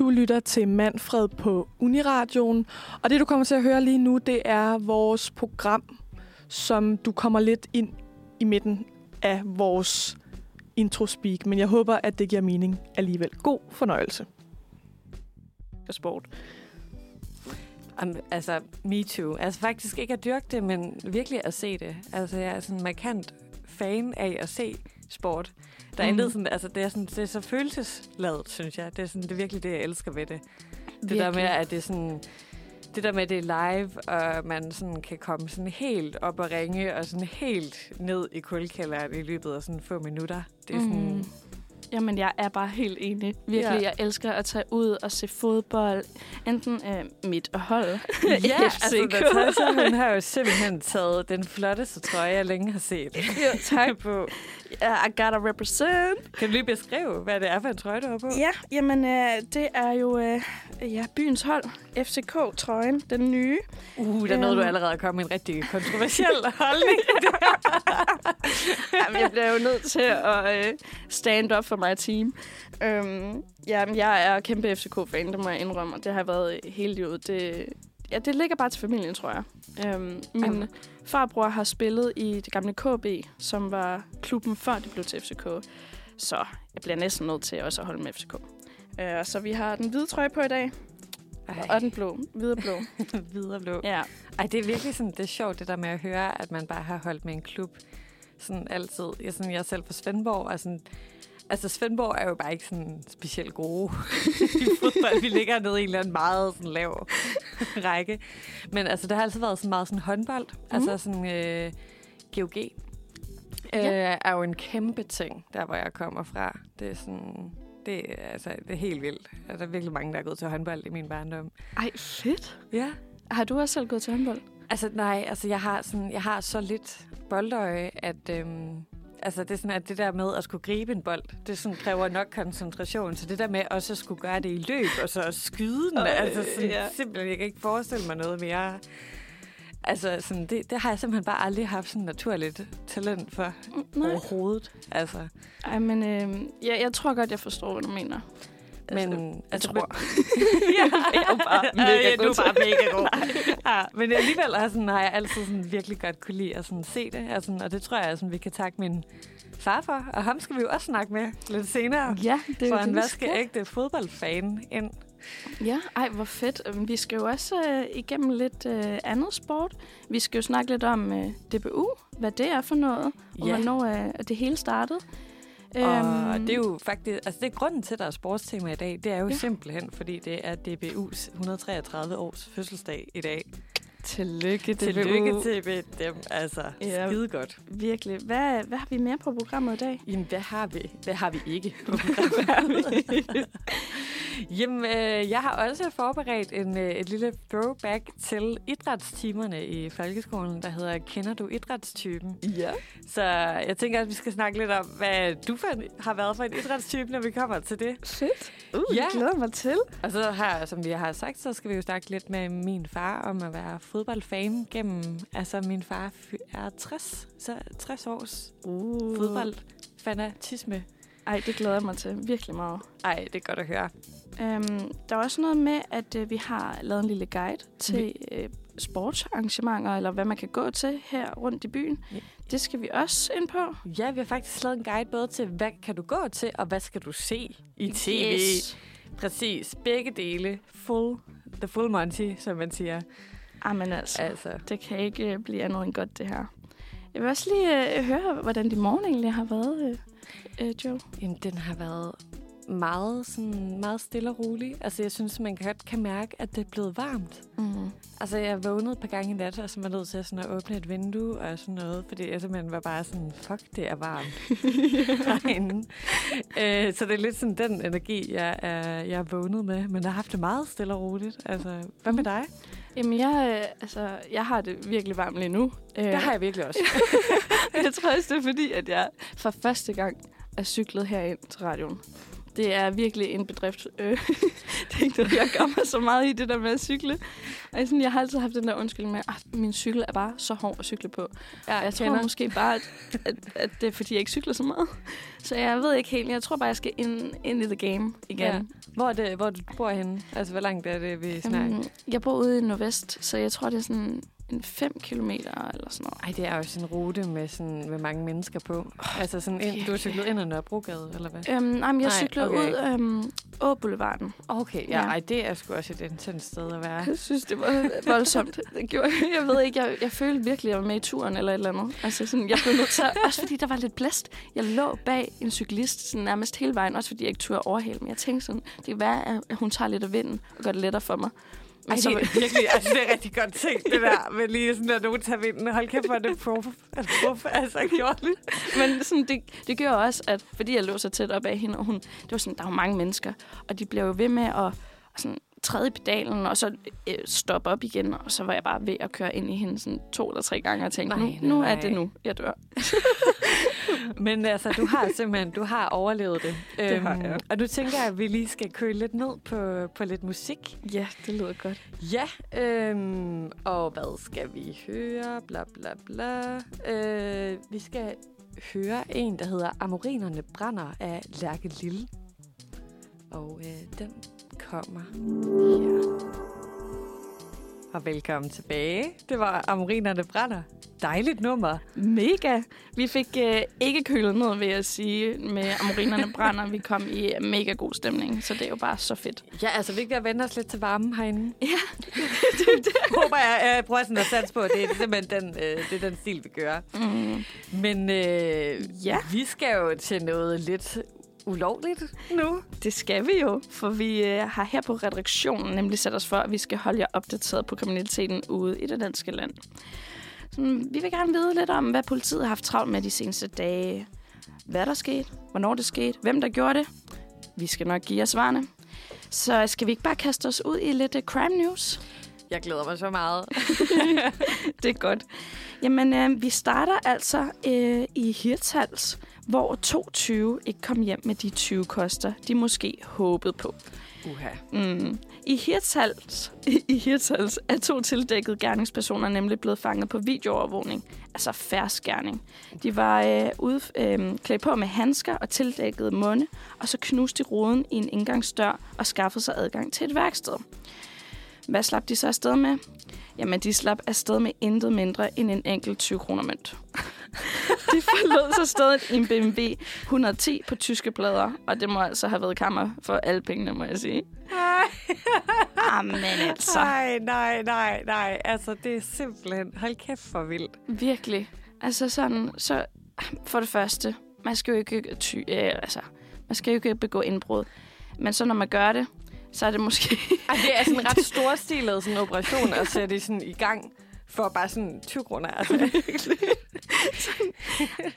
Du lytter til Manfred på Uniradioen, og det du kommer til at høre lige nu, det er vores program, som du kommer lidt ind i midten af vores introspeak, men jeg håber, at det giver mening alligevel. God fornøjelse. Sport. Um, altså, me too. Altså faktisk ikke at dyrke det, men virkelig at se det. Altså, jeg er sådan en markant fan af at se sport. Der er mm. sådan, altså, det er, sådan, det er så følelsesladet, synes jeg. Det er, sådan, det er virkelig det, jeg elsker ved det. Det der med, at det er sådan... Det der med, at det er live, og man sådan kan komme sådan helt op og ringe, og sådan helt ned i kuldkælderen i løbet af sådan få minutter. Det er sådan... Mm. Jamen, jeg er bare helt enig. Virkelig, ja. jeg elsker at tage ud og se fodbold. Enten øh, mit og hold. ja, altså, Natasha, har jo simpelthen taget den flotteste trøje, jeg længe har set. jo, tak. på. Yeah, I gotta represent. Kan du lige beskrive, hvad det er for en trøje, du har på? Ja, jamen, øh, det er jo øh, ja, byens hold. FCK-trøjen, den nye. Uh, der nåede um, du allerede at komme med en rigtig kontroversiel holdning. jamen, jeg bliver jo nødt til at øh, stand up for my team. Um, jamen, jeg er kæmpe FCK-fan, det må jeg indrømme, og det har været hele livet. Det, ja, det ligger bare til familien, tror jeg. Um, min Jamen. Farbror har spillet i det gamle KB, som var klubben før det blev til FCK. Så jeg bliver næsten nødt til også at holde med FCK. Uh, så vi har den hvide trøje på i dag. Ej. Og den blå. Hvide blå. Hvide blå. Ja. Ej, det er virkelig sådan, det er sjovt, det der med at høre, at man bare har holdt med en klub. Sådan altid. Jeg, sådan, jeg er selv fra Svendborg, og sådan, Altså, Svendborg er jo bare ikke sådan specielt gode i fodbold. Vi ligger nede i en eller anden meget sådan lav række. Men altså, der har altid været sådan meget sådan håndbold. Mm. Altså sådan øh, GOG. Ja. Øh, er jo en kæmpe ting, der hvor jeg kommer fra. Det er sådan... Det, altså, det er helt vildt. Altså, der er virkelig mange, der er gået til håndbold i min barndom. Ej, fedt. Ja. Har du også selv gået til håndbold? Altså, nej. Altså, jeg har, sådan, jeg har så lidt boldøje, at... Øhm, Altså det er sådan, at det der med at skulle gribe en bold, det sådan kræver nok koncentration. Så det der med også at skulle gøre det i løb, og så skyde den, øh, altså sådan, ja. simpelthen, jeg kan ikke forestille mig noget mere. Altså, sådan, det, det har jeg simpelthen bare aldrig haft sådan naturligt talent for Nej. overhovedet. Altså. Ej, men øh, ja, jeg tror godt, jeg forstår, hvad du mener. Men altså, jeg altså, tror... ja, jeg er bare mega ja, du er bare mega god. ja, men alligevel har, sådan, har jeg altid sådan virkelig godt kunne lide at sådan se det. Altså, og det tror jeg, sådan, vi kan takke min far for. Og ham skal vi jo også snakke med lidt senere. Ja, det er For en vaskeægte fodboldfan ind. Ja, ej, hvor fedt. Øhm, vi skal jo også øh, igennem lidt øh, andet sport. Vi skal jo snakke lidt om øh, DBU, hvad det er for noget, og ja. hvornår øh, det hele startede. Og øhm. det er jo faktisk, altså det er grunden til, at der er sportstema i dag, det er jo ja. simpelthen, fordi det er DBU's 133 års fødselsdag i dag. Tillykke, DBU. Tillykke til dem, altså ja, skide godt. Virkelig. Hvad, hvad har vi mere på programmet i dag? Jamen, hvad har vi? Hvad har vi ikke på programmet? Jamen, øh, jeg har også forberedt en, øh, et lille throwback til idrætstimerne i folkeskolen, der hedder Kender du idrætstypen? Ja. Så jeg tænker, at vi skal snakke lidt om, hvad du for en, har været for en idrætstype, når vi kommer til det. Fedt. Uh, ja. jeg glæder mig til. Og så her, som vi har sagt, så skal vi jo snakke lidt med min far om at være fodboldfan gennem... Altså, min far er 60, så 60 års uh. fodboldfanatisme. Ej, det glæder jeg mig til virkelig meget. Ej, det er godt at høre. Øhm, der er også noget med, at øh, vi har lavet en lille guide til øh, sportsarrangementer, eller hvad man kan gå til her rundt i byen. Ja. Det skal vi også ind på. Ja, vi har faktisk lavet en guide både til, hvad kan du gå til, og hvad skal du se i tv. Yes. Præcis, begge dele. Full, the full Monty, som man siger. Amen altså, altså. det kan ikke øh, blive andet end godt, det her. Jeg vil også lige øh, høre, hvordan din morgen egentlig har været, øh, øh, Joe. Jamen, den har været meget, sådan, meget stille og rolig. Altså, jeg synes, man godt kan mærke, at det er blevet varmt. Mm. Altså, jeg vågnede et par gange i nat, og så var nødt til sådan at åbne et vindue og sådan noget, fordi jeg simpelthen var bare sådan, fuck, det er varmt herinde. øh, så det er lidt sådan den energi, jeg er, jeg er vågnet med. Men jeg har haft det meget stille og roligt. Altså, hvad med dig? Jamen, jeg, øh, altså, jeg har det virkelig varmt lige nu. Det har jeg virkelig også. jeg tror også, det er fordi, at jeg for første gang er cyklet herind til radioen. Det er virkelig en bedrift. Øh, det er ikke noget, jeg gør mig så meget i det der med at cykle. Og jeg, sådan, jeg har altid haft den der undskyldning med, at min cykel er bare så hård at cykle på. Ja, Og jeg tror måske bare, at, at, at det er, fordi jeg ikke cykler så meget. Så jeg ved ikke helt. Jeg tror bare, jeg skal ind, ind i the game igen. Ja. Hvor, er det, hvor du bor henne? Altså, hvor langt er det, vi snakker? Øhm, jeg bor ude i Nordvest, så jeg tror, det er sådan en 5 kilometer eller sådan noget. Ej, det er jo sådan en rute med, sådan, med mange mennesker på. Oh, altså sådan ind, du har cyklet ind ad Nørrebrogade, eller hvad? Øhm, nej, men jeg Nej, cykler okay. ud øhm, Å Boulevarden. Okay, ja, Ja. Ej, det er sgu også et intens sted at være. Jeg synes, det var voldsomt. Det gjorde, jeg ved ikke, jeg, jeg følte virkelig, at jeg var med i turen eller et eller andet. Altså sådan, jeg blev nødt til, også fordi der var lidt blæst. Jeg lå bag en cyklist sådan nærmest hele vejen, også fordi jeg ikke turde overhale. Men jeg tænkte sådan, det kan være, at hun tager lidt af vinden og gør det lettere for mig. Men Ej, så, det er virkelig, altså det er rigtig godt tænkt, det der, med lige sådan, at nogen tager vinden. Hold kæft, hvor er det prof, altså, prof, altså gjort det. Men sådan, det, det gør også, at fordi jeg lå så tæt op af hende, og hun, det var sådan, der var mange mennesker, og de blev jo ved med at sådan, træde i pedalen, og så øh, stoppe op igen, og så var jeg bare ved at køre ind i hende sådan to eller tre gange, og tænkte, Nej, nu, nu nej. er det nu, jeg dør. Men altså, du har simpelthen, du har overlevet det. Det har jeg. Og nu tænker jeg, at vi lige skal køle lidt ned på, på lidt musik. Ja, det lyder godt. Ja, øhm, og hvad skal vi høre? Bla bla bla. Øh, vi skal høre en, der hedder Amorinerne brænder af Lærke Lille. Og øh, den kommer her. Og velkommen tilbage. Det var Amorinerne brænder. Dejligt nummer. Mega. Vi fik øh, ikke kølet ned, vil jeg sige, med amorinerne brænder. Vi kom i mega god stemning, så det er jo bare så fedt. Ja, altså vi kan vende os lidt til varmen herinde. Ja, det, det. Håber jeg, jeg prøver sådan at satse på, at det er simpelthen den, øh, det er den stil, vi gør. Mm. Men øh, Ja. vi skal jo til noget lidt ulovligt nu. Det skal vi jo, for vi øh, har her på redaktionen nemlig sat os for, at vi skal holde jer opdateret på kriminaliteten ude i det danske land. Så, vi vil gerne vide lidt om, hvad politiet har haft travlt med de seneste dage. Hvad der skete, hvornår det skete, hvem der gjorde det. Vi skal nok give jer svarene. Så skal vi ikke bare kaste os ud i lidt uh, crime news? Jeg glæder mig så meget. det er godt. Jamen, øh, vi starter altså øh, i Hirtshals, hvor 22 ikke kom hjem med de 20 koster, de måske håbede på. Uha. Mm. I Hirtshals, i Hirtshals er to tildækkede gerningspersoner nemlig blevet fanget på videoovervågning. Altså færsk gerning. De var øh, ude, øh, klædt på med handsker og tildækkede munde, og så knuste de ruden i en indgangsdør og skaffede sig adgang til et værksted. Hvad slap de så afsted med? Jamen, de slap afsted med intet mindre end en enkelt 20 kroner mønt. de forlod så stedet i en BMW 110 på tyske plader, og det må altså have været kammer for alle pengene, må jeg sige. Amen altså. Nej, nej, nej, nej. Altså, det er simpelthen... Hold kæft for vildt. Virkelig. Altså sådan, så for det første, man skal jo ikke, ty, øh, altså, man skal jo ikke begå indbrud. Men så når man gør det, så er det måske... Ej, det er sådan en ret storstilet sådan operation at sætte sådan i gang for bare sådan 20 kroner. Altså,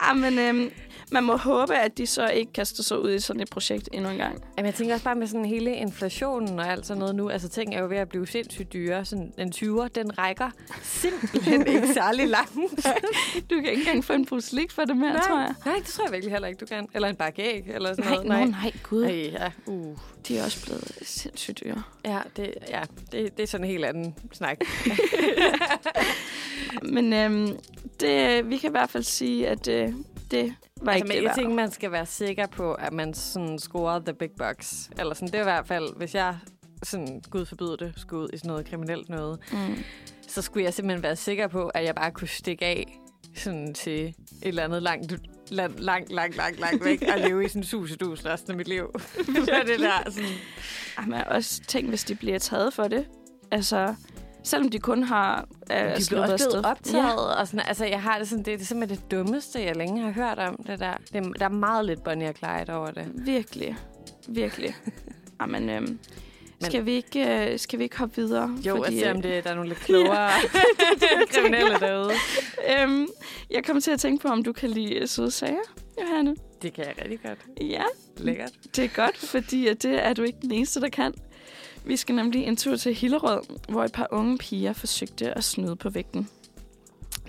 ah, men øhm, man må håbe, at de så ikke kaster sig ud i sådan et projekt endnu en gang. Jamen, jeg tænker også bare med sådan hele inflationen og alt sådan noget nu. Altså, ting er jo ved at blive sindssygt dyre. Sådan en 20'er, den rækker simpelthen ikke særlig langt. Du kan ikke engang få en pose slik for det mere, nej, tror jeg. nej, det tror jeg virkelig heller ikke, du kan. Eller en bakke æg, eller sådan Nej, noget. nej, nej, gud. Ej, ja. Uh. De er også blevet sindssygt dyre. Ja, det, ja det, det er sådan en helt anden snak. Men øhm, det, vi kan i hvert fald sige, at øh, det var altså, ikke det jeg værd. tænker, man skal være sikker på, at man sådan scorer the big bucks. Eller sådan, det er i hvert fald, hvis jeg sådan, gud forbyde det, skulle ud i sådan noget kriminelt noget, Mm. så skulle jeg simpelthen være sikker på, at jeg bare kunne stikke af sådan til et eller andet langt, langt, langt, langt, langt, langt væk og leve i sådan en susedus resten af mit liv. det er det der sådan... Ej, men også tænk, hvis de bliver taget for det. Altså, selvom de kun har øh, De blev blevet optaget, ja. og sådan, altså jeg har det sådan, det er simpelthen det dummeste, jeg længe har hørt om det der. Det, er- der er meget lidt Bonnie og Clyde over det. Virkelig. Virkelig. Jamen, øhm, Men- skal, vi ikke, øh, skal vi ikke hoppe videre? Jo, Fordi, at se om øh, det, der er nogle lidt klogere kriminelle derude. øhm, jeg kommer til at tænke på, om du kan lide øh, søde sager, Johanne. Det kan jeg rigtig godt. Ja, Lækkert. det er godt, fordi det er du ikke den eneste, der kan. Vi skal nemlig en tur til Hillerød, hvor et par unge piger forsøgte at snyde på vægten.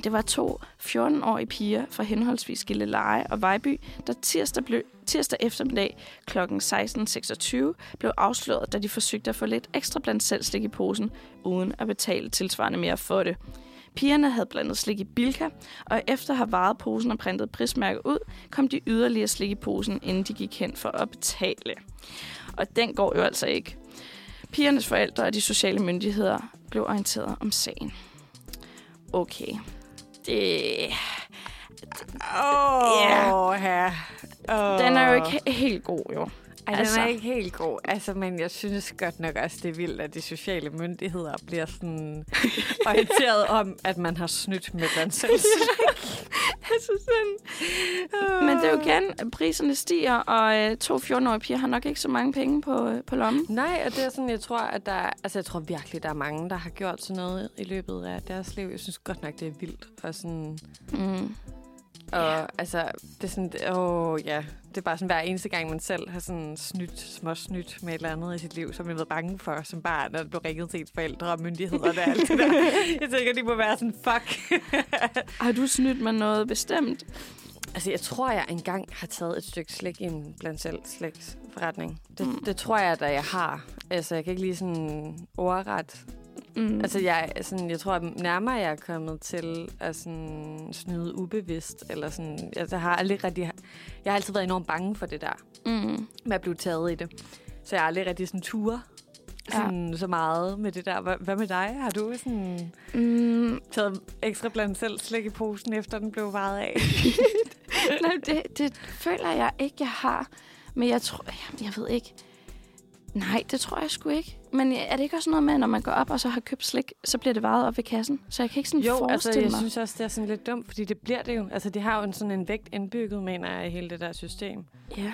Det var to 14-årige piger fra henholdsvis Gilleleje og Vejby, der tirsdag, blev, tirsdag eftermiddag kl. 16.26 blev afsløret, da de forsøgte at få lidt ekstra blandt selv slik i posen, uden at betale tilsvarende mere for det. Pigerne havde blandet slik i Bilka, og efter at have varet posen og printet prismærke ud, kom de yderligere slik i posen, inden de gik hen for at betale. Og den går jo altså ikke. Pigernes forældre og de sociale myndigheder blev orienteret om sagen. Okay. Det... Åh, Ja. ja. Oh. Den er jo ikke he- helt god, jo. Ej, den Altså. er ikke helt god. Altså, men jeg synes godt nok også, det er vildt, at de sociale myndigheder bliver sådan orienteret om, at man har snydt med selv. altså sådan. Men det er jo igen, priserne stiger, og øh, to 14-årige piger har nok ikke så mange penge på, øh, på lommen. Nej, og det er sådan, jeg tror, at der er, altså jeg tror virkelig, der er mange, der har gjort sådan noget i løbet af deres liv. Jeg synes godt nok, det er vildt. Og sådan, Mm. og Ja. altså, det er sådan, åh ja, det er bare sådan hver eneste gang, man selv har sådan snydt, småsnydt med et eller andet i sit liv, som man har været bange for som barn, når du ringede til ens forældre og myndigheder og alt det der. Jeg tænker, de må være sådan, fuck. Har du snydt med noget bestemt? altså, jeg tror, jeg engang har taget et stykke slik i en blandt selv slægsforretning. Det, mm. det tror jeg, da jeg har. Altså, jeg kan ikke lige sådan ordret Mm. Altså, jeg, sådan, jeg tror, at nærmere jeg er kommet til at sådan, snyde ubevidst, eller sådan, altså, jeg har aldrig rigtig, jeg har altid været enormt bange for det der, mm. med at blive taget i det. Så jeg har aldrig rigtig sådan ture Ja. sådan, så meget med det der. Hvad, med dig? Har du sådan Mm. taget ekstra blandt selv slik i posen, efter den blev varet af? Nej, det, det føler jeg ikke, jeg har. Men jeg tror, jeg ved ikke. Nej, det tror jeg sgu ikke. Men er det ikke også noget med, når man går op og så har købt slik, så bliver det varet op ved kassen? Så jeg kan ikke sådan Jo, altså, forestille jeg mig. synes også, det er sådan lidt dumt, fordi det bliver det jo. Altså, de har jo en, sådan en vægt indbygget, mener jeg, i hele det der system. Ja,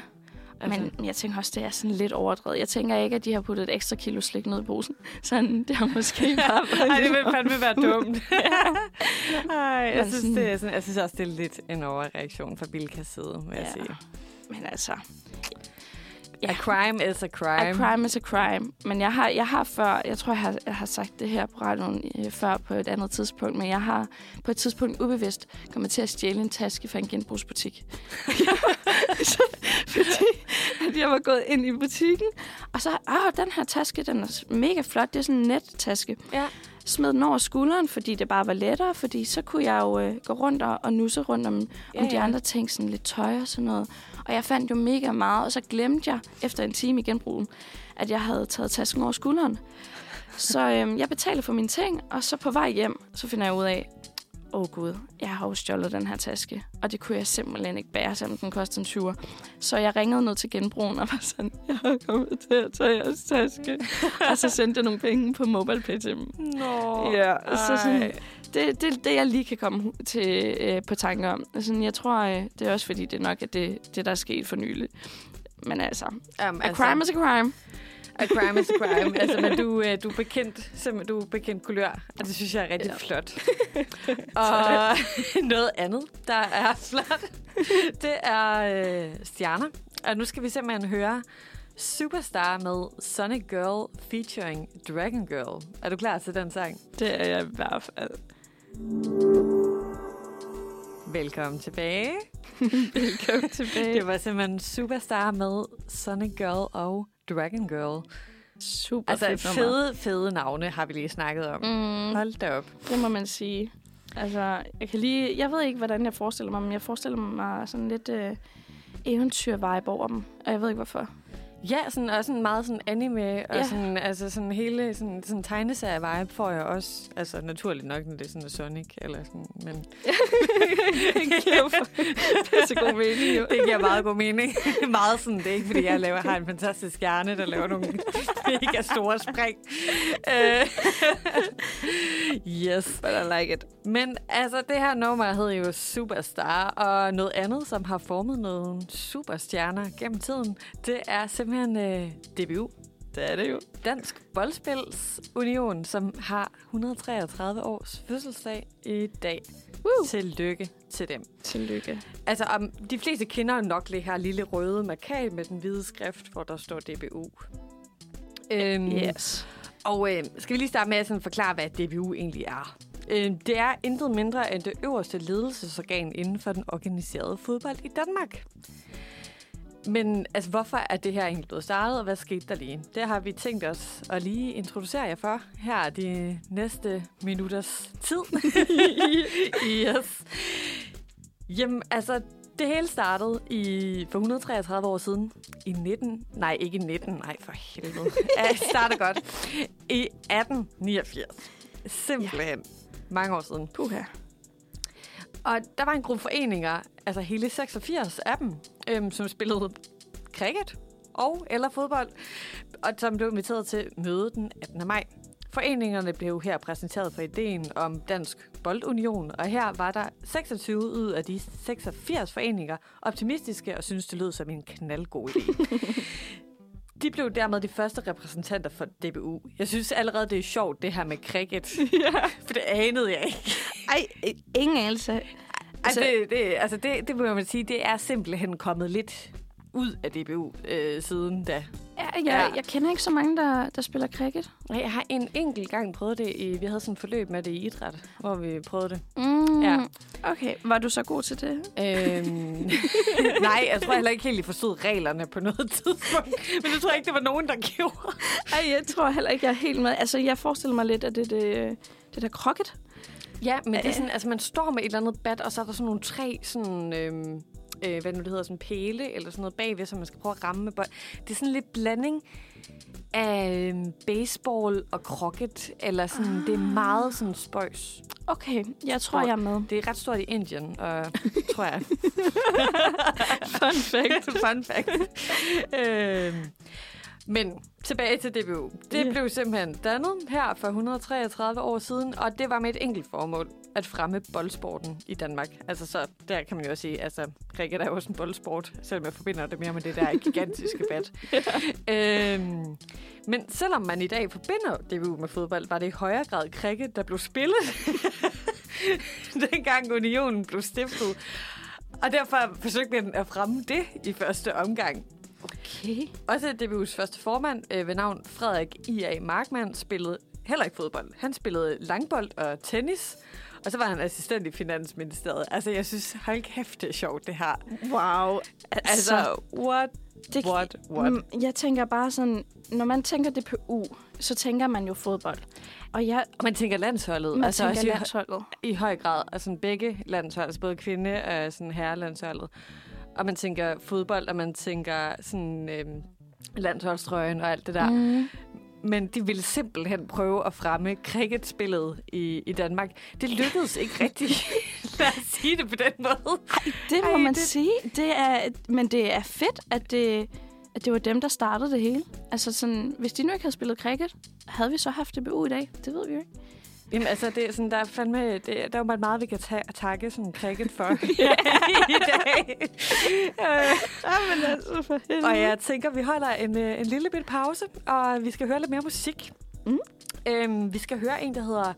Altså, men jeg tænker også, det er sådan lidt overdrevet. Jeg tænker ikke, at de har puttet et ekstra kilo slik ned i posen. Sådan, det har måske bare været Ej, det vil fandme være dumt. Ej, jeg Men synes, sådan- det er sådan, jeg synes også, det er lidt en overreaktion fra Bilkas side, jeg Ja. sige. Men altså, A crime is a crime. a crime is a crime. Men jeg har, jeg har før, jeg tror, jeg har, jeg har sagt det her på radioen øh, før på et andet tidspunkt, men jeg har på et tidspunkt ubevidst kommet til at stjæle en taske fra en genbrugsbutik. Så, fordi at jeg var gået ind i butikken, og så, åh, den her taske, den er mega flot. Det er sådan en nettaske. Ja. Smed den over skulderen, fordi det bare var lettere, fordi så kunne jeg jo øh, gå rundt og, og nusse rundt om, Ja, om de ja. andre ting, sådan lidt tøj og sådan noget. Og jeg fandt jo mega meget, og så glemte jeg efter en time i genbrugen, at jeg havde taget tasken over skulderen. Så øhm, jeg betalte for mine ting, og så på vej hjem, så finder jeg ud af, åh oh gud, jeg har jo stjålet den her taske. Og det kunne jeg simpelthen ikke bære, selvom den kostede en 20. Så jeg ringede ned til genbrugen og var sådan, jeg har kommet til at tage jeres taske. og så sendte jeg nogle penge på MobilePay til dem. Nå, Ja, så sådan, ej. Det, det, det jeg lige kan komme til øh, på tanker om. Altså, jeg tror, øh, det er også fordi, det nok er det, det, der er sket for nylig. Men altså, Um, a crime is a crime. A crime is a crime. altså, men du, øh, du er bekendt, simpelthen, du er bekendt kulør, og det synes jeg er rigtig ja. flot. og noget andet, der er flot, det er øh, stjerner. Og nu skal vi simpelthen høre Superstar med Sonic Girl featuring Dragon Girl. Er du klar til den sang? Det er jeg i hvert fald. Velkommen tilbage. Velkommen tilbage. Det var simpelthen Superstar med Sonic Girl og Dragon Girl. super Altså fedt nummer. fede, fede navne har vi lige snakket om. Mm, Hold da op. det må man sige. Altså, jeg kan lige... Jeg ved ikke, hvordan jeg forestiller mig, men jeg forestiller mig sådan lidt øh, eventyr-vibe over dem. Og jeg ved ikke, hvorfor. Ja, sådan, og sådan meget sådan anime, og Ja. sådan, altså sådan hele sådan, sådan tegneserie-vibe får jeg også. Altså naturligt nok, når det er sådan Sonic, eller sådan, men det giver jo pisse god mening, jo. det giver meget god mening. meget sådan, det er ikke, fordi jeg laver, har en fantastisk hjerne, der laver nogle mega store spring. Øh, yes. But I like it. Men altså, det her nummer hed jo Superstar, og noget andet, som har formet nogle superstjerner gennem tiden, det er simpelthen øh, DBU. Det er det jo. Dansk Boldspils-Union, som har 133 års fødselsdag i dag. Woo. Tillykke til dem. Tillykke. Altså, om de fleste kender nok det her lille røde markat med den hvide skrift, hvor der står DBU. Øhm, Yes. Og øh, skal vi lige starte med at sådan forklare, hvad DBU egentlig er? Øh, det er intet mindre end det øverste ledelsesorgan inden for den organiserede fodbold i Danmark. Men altså, hvorfor er det her egentlig blevet startet, og hvad skete der lige? Det har vi tænkt os at lige introducere jer for her de næste minutters tid. yes. Jamen, altså, det hele startede i, for 133 år siden. I 19... Nej, ikke i 19. Nej, for helvede. Jeg starter godt. I 1889. Simpelthen. Ja. Mange år siden. Puha. Og der var en gruppe foreninger, altså hele 86 af dem, øhm, som spillede cricket og eller fodbold, og som blev inviteret til møde den 18. maj. Foreningerne blev her præsenteret for ideen om Dansk Boldunion, og her var der 26 ud af de 86 foreninger optimistiske og synes det lød som en knaldgod idé. De blev dermed de første repræsentanter for DBU. Jeg synes allerede, det er sjovt, det her med cricket. ja. For det anede jeg ikke. Ej, ingen anelse. Altså, Altså- det, det, altså det, det må man sige, det er simpelthen kommet lidt ud af DBU øh, siden da. Ja, jeg, Ja. jeg kender ikke så mange, der, der spiller cricket. Jeg har en enkelt gang prøvet det. I, vi havde sådan et forløb med det i idræt, hvor vi prøvede det. Mm. Ja. Okay, var du så god til det? Øhm, nej, jeg tror heller ikke helt, I forstod reglerne på noget tidspunkt. Men det tror jeg ikke, det var nogen, der gjorde. Ej, jeg tror heller ikke, jeg er helt med. Altså, jeg forestiller mig lidt, at det, det, det der krokket. Ja, men det er sådan, altså man står med et eller andet bat, og så er der sådan nogle tre sådan... Øhm, øh, hvad nu det hedder, sådan pæle eller sådan noget bagved, som man skal prøve at ramme med bold. Det er sådan lidt blanding af øhm, baseball og croquet, eller sådan, ah. det er meget sådan spøjs. Okay, jeg tror, Stort. jeg er med. Det er ret stort i Indien, og tror jeg. Fun fact. Fun fact. øhm, men tilbage til DBU. Det Ja. blev simpelthen dannet her for 133 år siden, og det var med et enkelt formål, at fremme boldsporten i Danmark. Altså så, der kan man jo også sige, altså cricket er jo også en boldsport, selvom jeg forbinder det mere med det der gigantiske bat. øhm, men selvom man i dag forbinder DBU med fodbold, var det i højere grad cricket, der blev spillet, dengang unionen blev stiftet. Og derfor forsøgte man at fremme det i første omgang. Okay. Også DBU's første formand øh, ved navn Frederik I.A. Markmann spillede heller ikke fodbold. Han spillede langbold og tennis, og så var han assistent i Finansministeriet. Altså, jeg synes, hold kæft, det er sjovt, det her. Wow. Altså, Altså, what, det, what, what? Mm, Jeg tænker bare sådan, når man tænker DPU, så tænker man jo fodbold. Og jeg, Og man tænker landsholdet. man altså, tænker også i, landsholdet. i høj grad. Altså, begge landshold, altså både kvinde og sådan herrelandsholdet. Og man tænker fodbold, og man tænker sådan... Øhm, landsholdstrøjen og alt det der. Mm. Men de ville simpelthen prøve at fremme cricketspillet i, i Danmark. Det lykkedes ikke rigtigt. Lad os sige det på den måde. Det må Ej, man det- sige. Det er, men det er fedt, at det, at det var dem, der startede det hele. Altså sådan, hvis de nu ikke havde spillet cricket, havde vi så haft DBU i dag? Det ved vi jo ikke. Jamen, altså, det er sådan, der er fandme, det, der er jo meget, vi kan ta- takke sådan cricket for i dag. Øh, Jamen altså, for helvede. og jeg tænker, vi holder en, øh, en lille bit pause, og vi skal høre lidt mere musik. Mm. Øhm, vi skal høre en, der hedder...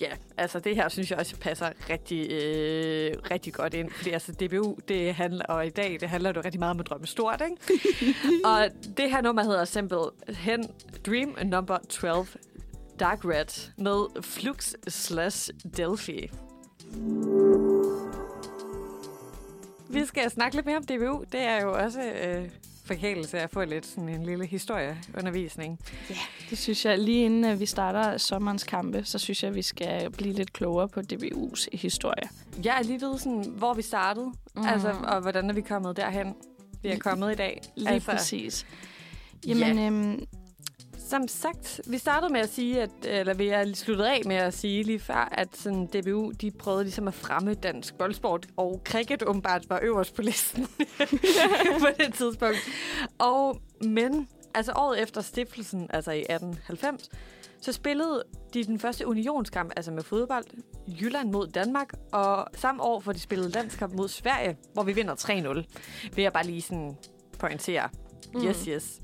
Ja, altså det her synes jeg også passer rigtig, øh, rigtig godt ind. Fordi altså DBU, det handler, og i dag, det handler jo rigtig meget om at drømme stort, ikke? og det her nummer hedder simpelthen Dream Number 12 Dark Red med Flux slash Delphi. Vi skal snakke lidt mere om DBU. Det er jo også øh, forkælelse at få lidt sådan en lille historieundervisning. Det synes jeg, lige inden øh, vi starter sommerens kampe, så synes jeg, vi skal blive lidt klogere på DBU's historie. Jeg er lige ved, sådan, hvor vi startede, Mm. altså, og hvordan er vi kommet derhen, vi er kommet i dag. Lige altså, præcis. Jamen, Ja. øhm, Som sagt, vi startede med at sige, at, eller vi er sluttet af med at sige lige før, at sådan DBU, de prøvede ligesom at fremme dansk boldsport, og cricket åbenbart var øverst på listen på det tidspunkt. Og, men, altså året efter stiftelsen, altså i 1890, så spillede de den første unionskamp, altså med fodbold, Jylland mod Danmark, og samme år får de spillet landskamp mod Sverige, hvor vi vinder 3-0. Vil jeg bare lige sådan pointere. Mm. Yes, yes.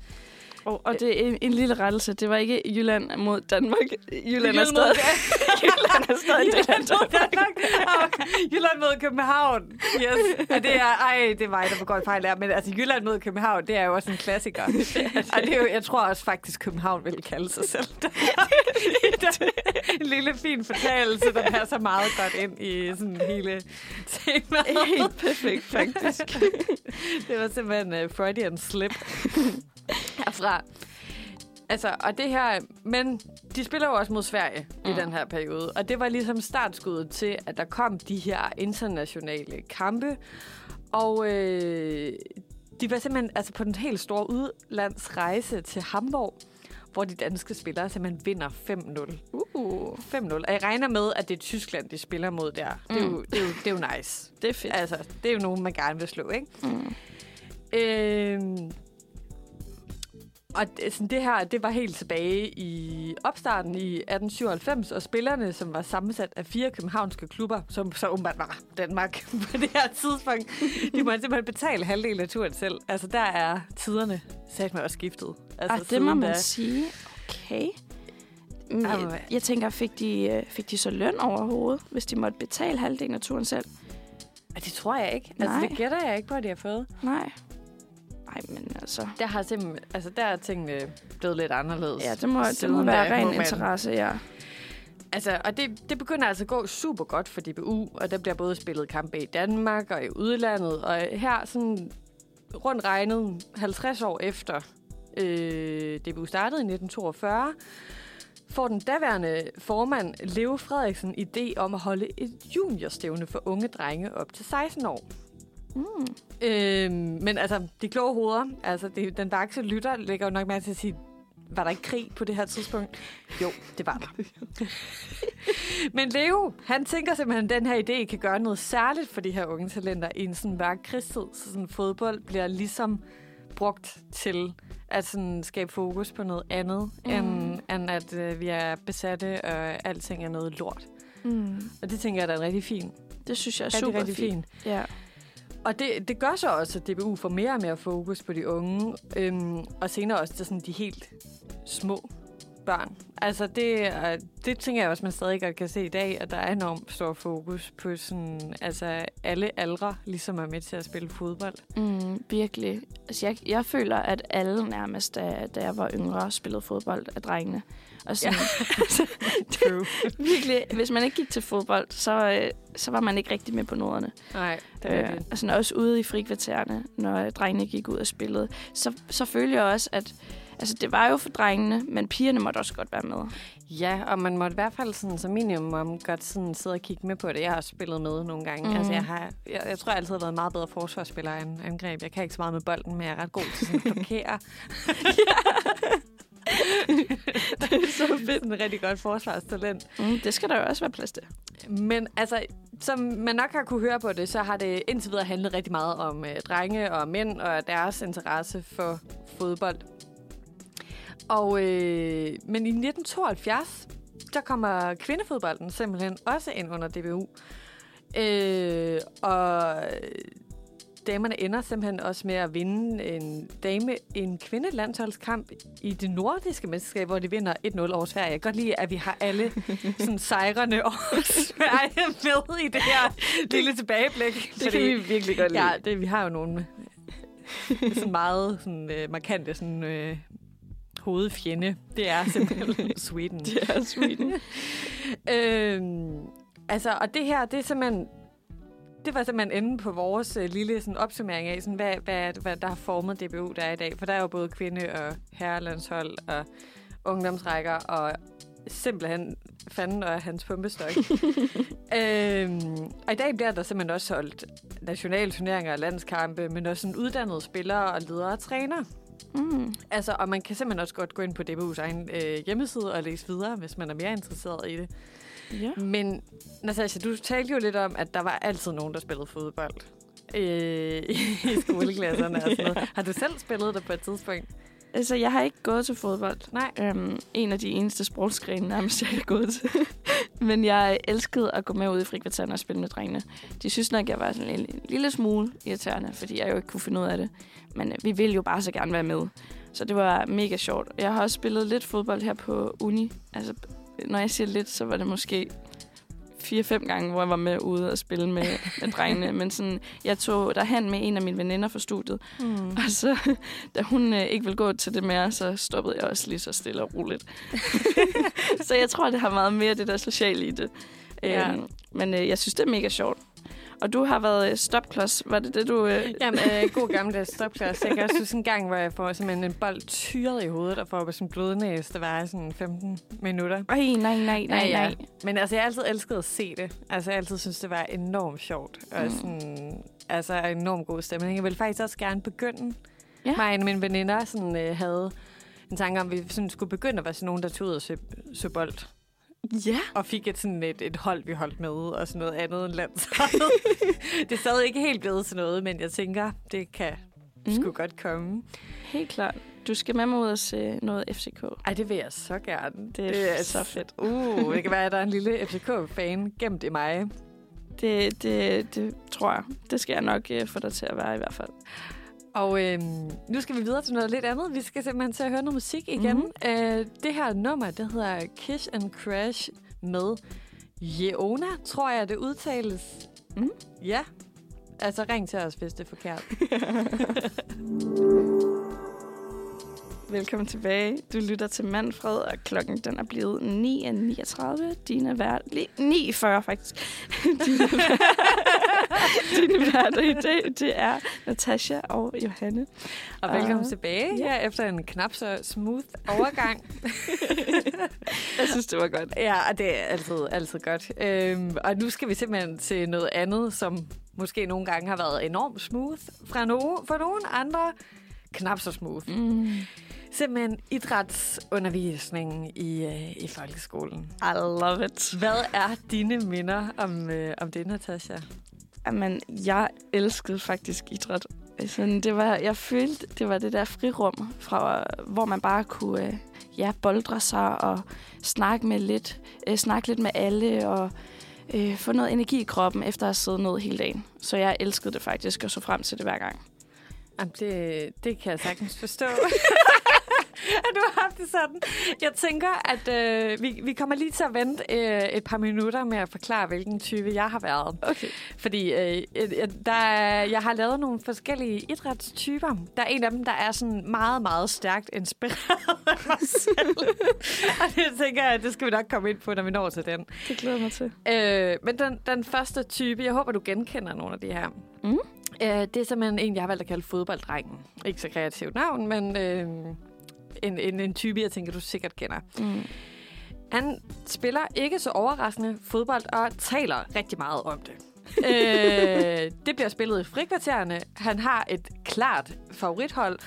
Og, og det er en, en lille rettelse. Det var ikke Jylland mod Danmark. Jylland, Jylland er mod- stadig, Jylland er stadig en del af Jylland mod Danmark. Jylland København. Yes. Og det er, ej, det er mig, der begår en fejl der. Men altså, Jylland mod København, det er jo også en klassiker. Og det er jo, jeg tror også faktisk, København vil kalde sig selv. en lille fin fortalelse, der passer meget godt ind i sådan hele temaet. Helt perfekt, faktisk. Det var simpelthen uh, Freudian slip herfra. Altså, og det her... Men de spiller jo også mod Sverige mm. i den her periode. Og det var ligesom startskuddet til, at der kom de her internationale kampe. Og øh, de var simpelthen altså, på den helt store udlandsrejse til Hamburg, hvor de danske spillere simpelthen vinder 5-0. Uh, 5-0. Og jeg regner med, at det er Tyskland, de spiller mod der. Det er jo, det er jo, det er jo nice. det er fedt. Altså, det er jo nogen, man gerne vil slå, ikke? Mm. Øhm, og det, sådan det her, det var helt tilbage i opstarten i 1897, og spillerne, som var sammensat af fire københavnske klubber, som så åbenbart var Danmark på det her tidspunkt, de måtte simpelthen betale halvdelen af turen selv. Altså, der er tiderne sat mig også skiftet. Altså, Ah, det må man da. sige. Okay. Men Ej, Jeg, jeg tænker, fik de, øh, fik de så løn overhovedet, hvis de måtte betale halvdelen af turen selv? Det tror jeg ikke. Altså, Nej. det gætter jeg ikke på, at de har fået. Nej. Nej, men altså... Der har simpelthen, altså, der er tingene blevet lidt anderledes. Ja, det må, det må være ren interesse, ja. Altså, og det, det begynder altså at gå super godt for DBU, og der bliver både spillet kampe i Danmark og i udlandet. Og her sådan rundt regnet 50 år efter øh, DBU startede i 1942, får den daværende formand Leo Frederiksen idé om at holde et juniorstævne for unge drenge op til 16 år. Mm. Øh, men altså, de kloge hoveder, altså det, den vakse lytter lægger jo nok mærke til at sige, var der ikke krig på det her tidspunkt? Jo, det var der. Men Leo, han tænker simpelthen, at den her idé kan gøre noget særligt for de her unge talenter i en sådan mørk krigstid. Så sådan fodbold bliver ligesom brugt til at sådan skabe fokus på noget andet, mm. end, end at øh, vi er besatte, og alting er noget lort. Mm. Og det tænker jeg, der er rigtig fint. Det synes jeg er super fint. fint. Ja. Og det, det gør så også, at DBU får mere og mere fokus på de unge, øhm, og senere også til sådan de helt små børn. Altså det, det tænker jeg også, man stadig godt kan se i dag, at der er enormt stor fokus på sådan, altså alle aldre, ligesom er med til at spille fodbold. Mm, virkelig. Altså, jeg, jeg føler, at alle nærmest, da, da jeg var yngre, spillede fodbold af drengene. Og sådan, True. virkelig, hvis man ikke gik til fodbold, så, øh, så var man ikke rigtig med på noderne. Nej, det er Øh, det. altså også ude i frikvartererne, når drengene gik ud og spillede. Så, så følte jeg også, at altså, det var jo for drengene, men pigerne måtte også godt være med. Ja, og man måtte i hvert fald sådan, som minimum godt sådan sidde og kigge med på det. Jeg har også spillet med nogle gange. Mm. Altså, jeg, har, jeg, jeg tror, jeg altid har været meget bedre forsvarsspiller end angreb. Jeg kan ikke så meget med bolden, men jeg er ret god til sådan at blokere. det er så fedt. En rigtig godt forsvarstalent. Mm, det skal der jo også være plads til. Men altså, som man nok har kunne høre på det, så har det indtil videre handlet rigtig meget om øh, drenge og mænd og deres interesse for fodbold. Og, øh, men i 1972, der kommer kvindefodbolden simpelthen også ind under DBU. Øh, og damerne ender simpelthen også med at vinde en dame en kvindelandsholdskamp i det nordiske mesterskab, hvor de vinder 1-0 over Sverige. Jeg kan godt lide, at vi har alle sådan sejrende over Sverige med i det her lille tilbageblik. Det kan vi virkelig godt lide. Ja, det, vi har jo nogle sådan meget sådan, øh, markante sådan, øh, hovedfjende. Det er simpelthen Sweden. Det er Sweden. øhm, altså, og det her, det er simpelthen... Det var simpelthen enden på vores øh, lille sådan, opsummering af, sådan, hvad, hvad, hvad der har formet DBU, der er i dag. For der er jo både kvinde- og herrelandshold og ungdomsrækker og simpelthen fanden og hans pumpestok. øhm, og i dag bliver der simpelthen også holdt nationale turneringer og landskampe, men også sådan uddannede spillere og ledere og træner. Mm. Altså, og man kan simpelthen også godt gå ind på DBU's egen øh, hjemmeside og læse videre, hvis man er mere interesseret i det. Ja. Men Natasha, du talte jo lidt om, at der var altid nogen, der spillede fodbold øh, i skoleklasserne og sådan noget. Har du selv spillet det på et tidspunkt? Altså, jeg har ikke gået til fodbold. Nej. Øhm, en af de eneste sportsgrene nærmest, jeg har gået til. Men jeg elskede at gå med ud i frikvarteren og spille med drengene. De synes nok, jeg var sådan en lille, lille smule irriterende, fordi jeg jo ikke kunne finde ud af det. Men øh, vi ville jo bare så gerne være med. Så det var mega sjovt. Jeg har også spillet lidt fodbold her på uni. Altså, når jeg siger lidt, så var det måske fire-fem gange, hvor jeg var med ude og spille med, med drengene. Men sådan, jeg tog derhen med en af mine veninder fra studiet. Mm. Og så, da hun øh, ikke ville gå til det mere, så stoppede jeg også lige så stille og roligt. så jeg tror, det har meget mere det der sociale i det. Ja. Øhm, men øh, jeg synes, det er mega sjovt. Og du har været øh, stopklods. Var det det, du... Øh... Jamen, øh, god gamle stopklasse. Jeg kan også huske en gang, hvor jeg får simpelthen en bold tyret i hovedet, og får sådan blodnæs, der var sådan 15 minutter. Ej, nej, nej, nej, Ja, ja. nej. Men altså, jeg har altid elsket at se det. Altså, jeg har altid synes det var enormt sjovt. Og Mm. sådan, altså, enormt god stemning. Jeg vil faktisk også gerne begynde. Ja. Mig og mine veninder sådan, øh, havde en tanke om, at vi sådan, skulle begynde at være sådan nogen, der tog ud og sø, sø bold. Ja. Og fik et, sådan et, et hold, vi holdt med, og sådan noget andet end landsholdet. det er stadig ikke helt blevet til noget, men jeg tænker, det kan mm. sgu godt komme. Helt klart. Du skal med mig ud og se noget FCK. Ej, det vil jeg så gerne. Det er så fedt. Uh, det kan være, at der er en lille FCK-fan gemt i mig. Det, det, det tror jeg. Det skal jeg nok øh, få dig til at være i hvert fald. Og øhm, nu skal vi videre til noget lidt andet. Vi skal simpelthen til at høre noget musik igen. Mhm. Mm-hmm. Øh, det her nummer, det hedder Kiss and Crash med Jeona, tror jeg, det udtales. Mhm. Ja. Altså, ring til os, hvis det er forkert. Velkommen tilbage. Du lytter til Manfred, og klokken den er blevet 9.39. Dine vært... li- 9.40 faktisk. Dine værter i dag, det er Natasha og Johanne. Og velkommen Ah, tilbage ja. her efter en knap så smooth overgang. Jeg synes, det var godt. ja, og det er altid, altid godt. Øhm, og nu skal vi simpelthen til noget andet, som måske nogle gange har været enormt smooth fra no- for nogle andre knap så smooth. Mm. Simpelthen idrætsundervisningen i, øh, i folkeskolen. I love it. Hvad er dine minder om, øh, om det, Natasha? Jamen, jeg elskede faktisk idræt. Altså, det var, jeg følte, det var det der frirum, fra, hvor man bare kunne øh, ja, boldre sig og snakke, med lidt, øh, snakke lidt med alle og øh, få noget energi i kroppen efter at have siddet ned hele dagen. Så jeg elskede det faktisk og så frem til det hver gang. Jamen, det, det kan jeg sagtens forstå. at du har haft det sådan. Jeg tænker, at øh, vi, vi kommer lige til at vente øh, et par minutter med at forklare, hvilken type jeg har været. Okay. Fordi øh, jeg- der, er- jeg har lavet nogle forskellige idrætstyper. Der er en af dem, der er sådan meget, meget stærkt inspireret af mig selv. Og det tænker jeg, at det skal vi nok komme ind på, når vi når til den. Det glæder mig til. Øh, men den, den første type, jeg håber, du genkender nogle af de her. Mm. Øh, det er simpelthen en, jeg har valgt at kalde fodbolddrengen. Ikke så kreativt navn, men øh, en, en, en type, jeg tænker, du sikkert kender. Mm. Han spiller ikke så overraskende fodbold og taler rigtig meget om det. øh, det bliver spillet i frikvartererne. Han har et klart favorithold,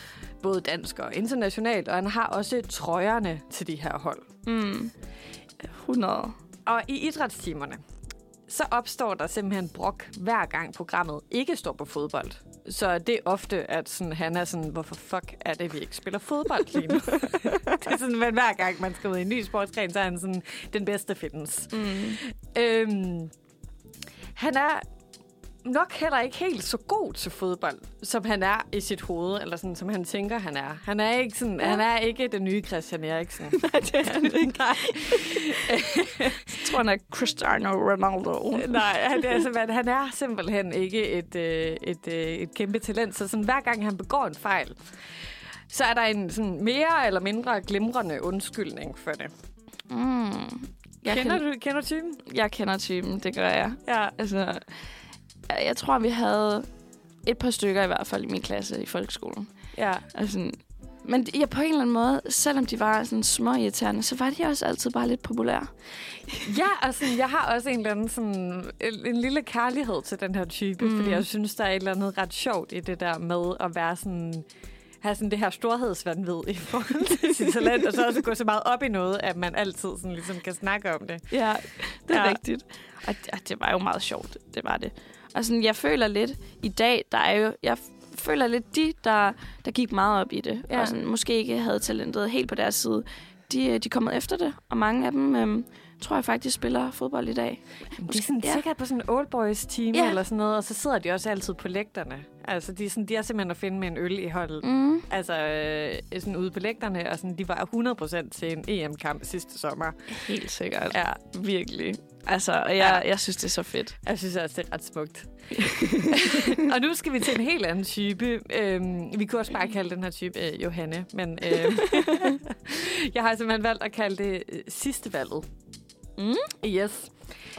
både dansk og internationalt, og han har også trøjerne til de her hold. Mm. 100. Og i idrætstimerne, så opstår der simpelthen brok hver gang programmet ikke står på fodbold. Så det er ofte, at sådan, han er sådan, hvorfor fuck er det, vi ikke spiller fodbold lige nu? det er sådan, men hver gang man skal ud i en ny sportsgren, så er han sådan, den bedste findes. Mm. Øhm, han er nok heller ikke helt så god til fodbold, som han er i sit hoved, eller sådan, som han tænker, han er. Han er ikke, sådan, Ja. han er ikke den nye Christian Eriksen. det er han ikke. Nej. Jeg tror, han er Cristiano Ronaldo. Nej, han er, simpelthen, han er simpelthen ikke et, øh, et, øh, et kæmpe talent. Så sådan, hver gang han begår en fejl, så er der en sådan, mere eller mindre glimrende undskyldning for det. Mm. Jeg, kender, kan, du, kender typen? jeg kender typen, det gør jeg. Ja. Altså, jeg tror, vi havde et par stykker i hvert fald i min klasse i folkeskolen. ja. Altså, men ja, på en eller anden måde, selvom de var sådan små irriterende, så var de også altid bare lidt populære. Ja, altså, jeg har også en eller anden sådan, en, en lille kærlighed til den her type, Mm. fordi jeg synes, der er et eller andet ret sjovt i det der med at være sådan have sådan det her storhedsvandvid i forhold til sit talent, og så også gå så meget op i noget, at man altid sådan ligesom kan snakke om det. Ja, det er Ja. rigtigt. Og det, det var jo meget sjovt, det var det. Og sådan, jeg føler lidt i dag, der er jo, jeg føler lidt de, der, der gik meget op i det, Ja. og sådan, måske ikke havde talentet helt på deres side, de, øh, de er kommet efter det, og mange af dem øhm, tror jeg faktisk spiller fodbold i dag. De er sådan, Ja. sikkert på sådan en old boys team Ja. eller sådan noget, og så sidder de også altid på lægterne. Altså, de er, sådan, de er simpelthen at finde med en øl i holdet. Mm. Altså, øh, sådan ude på lægterne, og sådan, de var 100% til en EM-kamp sidste sommer. Helt sikkert. Ja, Virkelig. Altså, og jeg, jeg synes, det er så fedt. jeg synes også, det er ret smukt. og nu skal vi til en helt anden type. Øhm, vi kunne også bare kalde den her type øh, Johanne, men øh, jeg har simpelthen valgt at kalde det øh, sidste valget. Mm. Yes.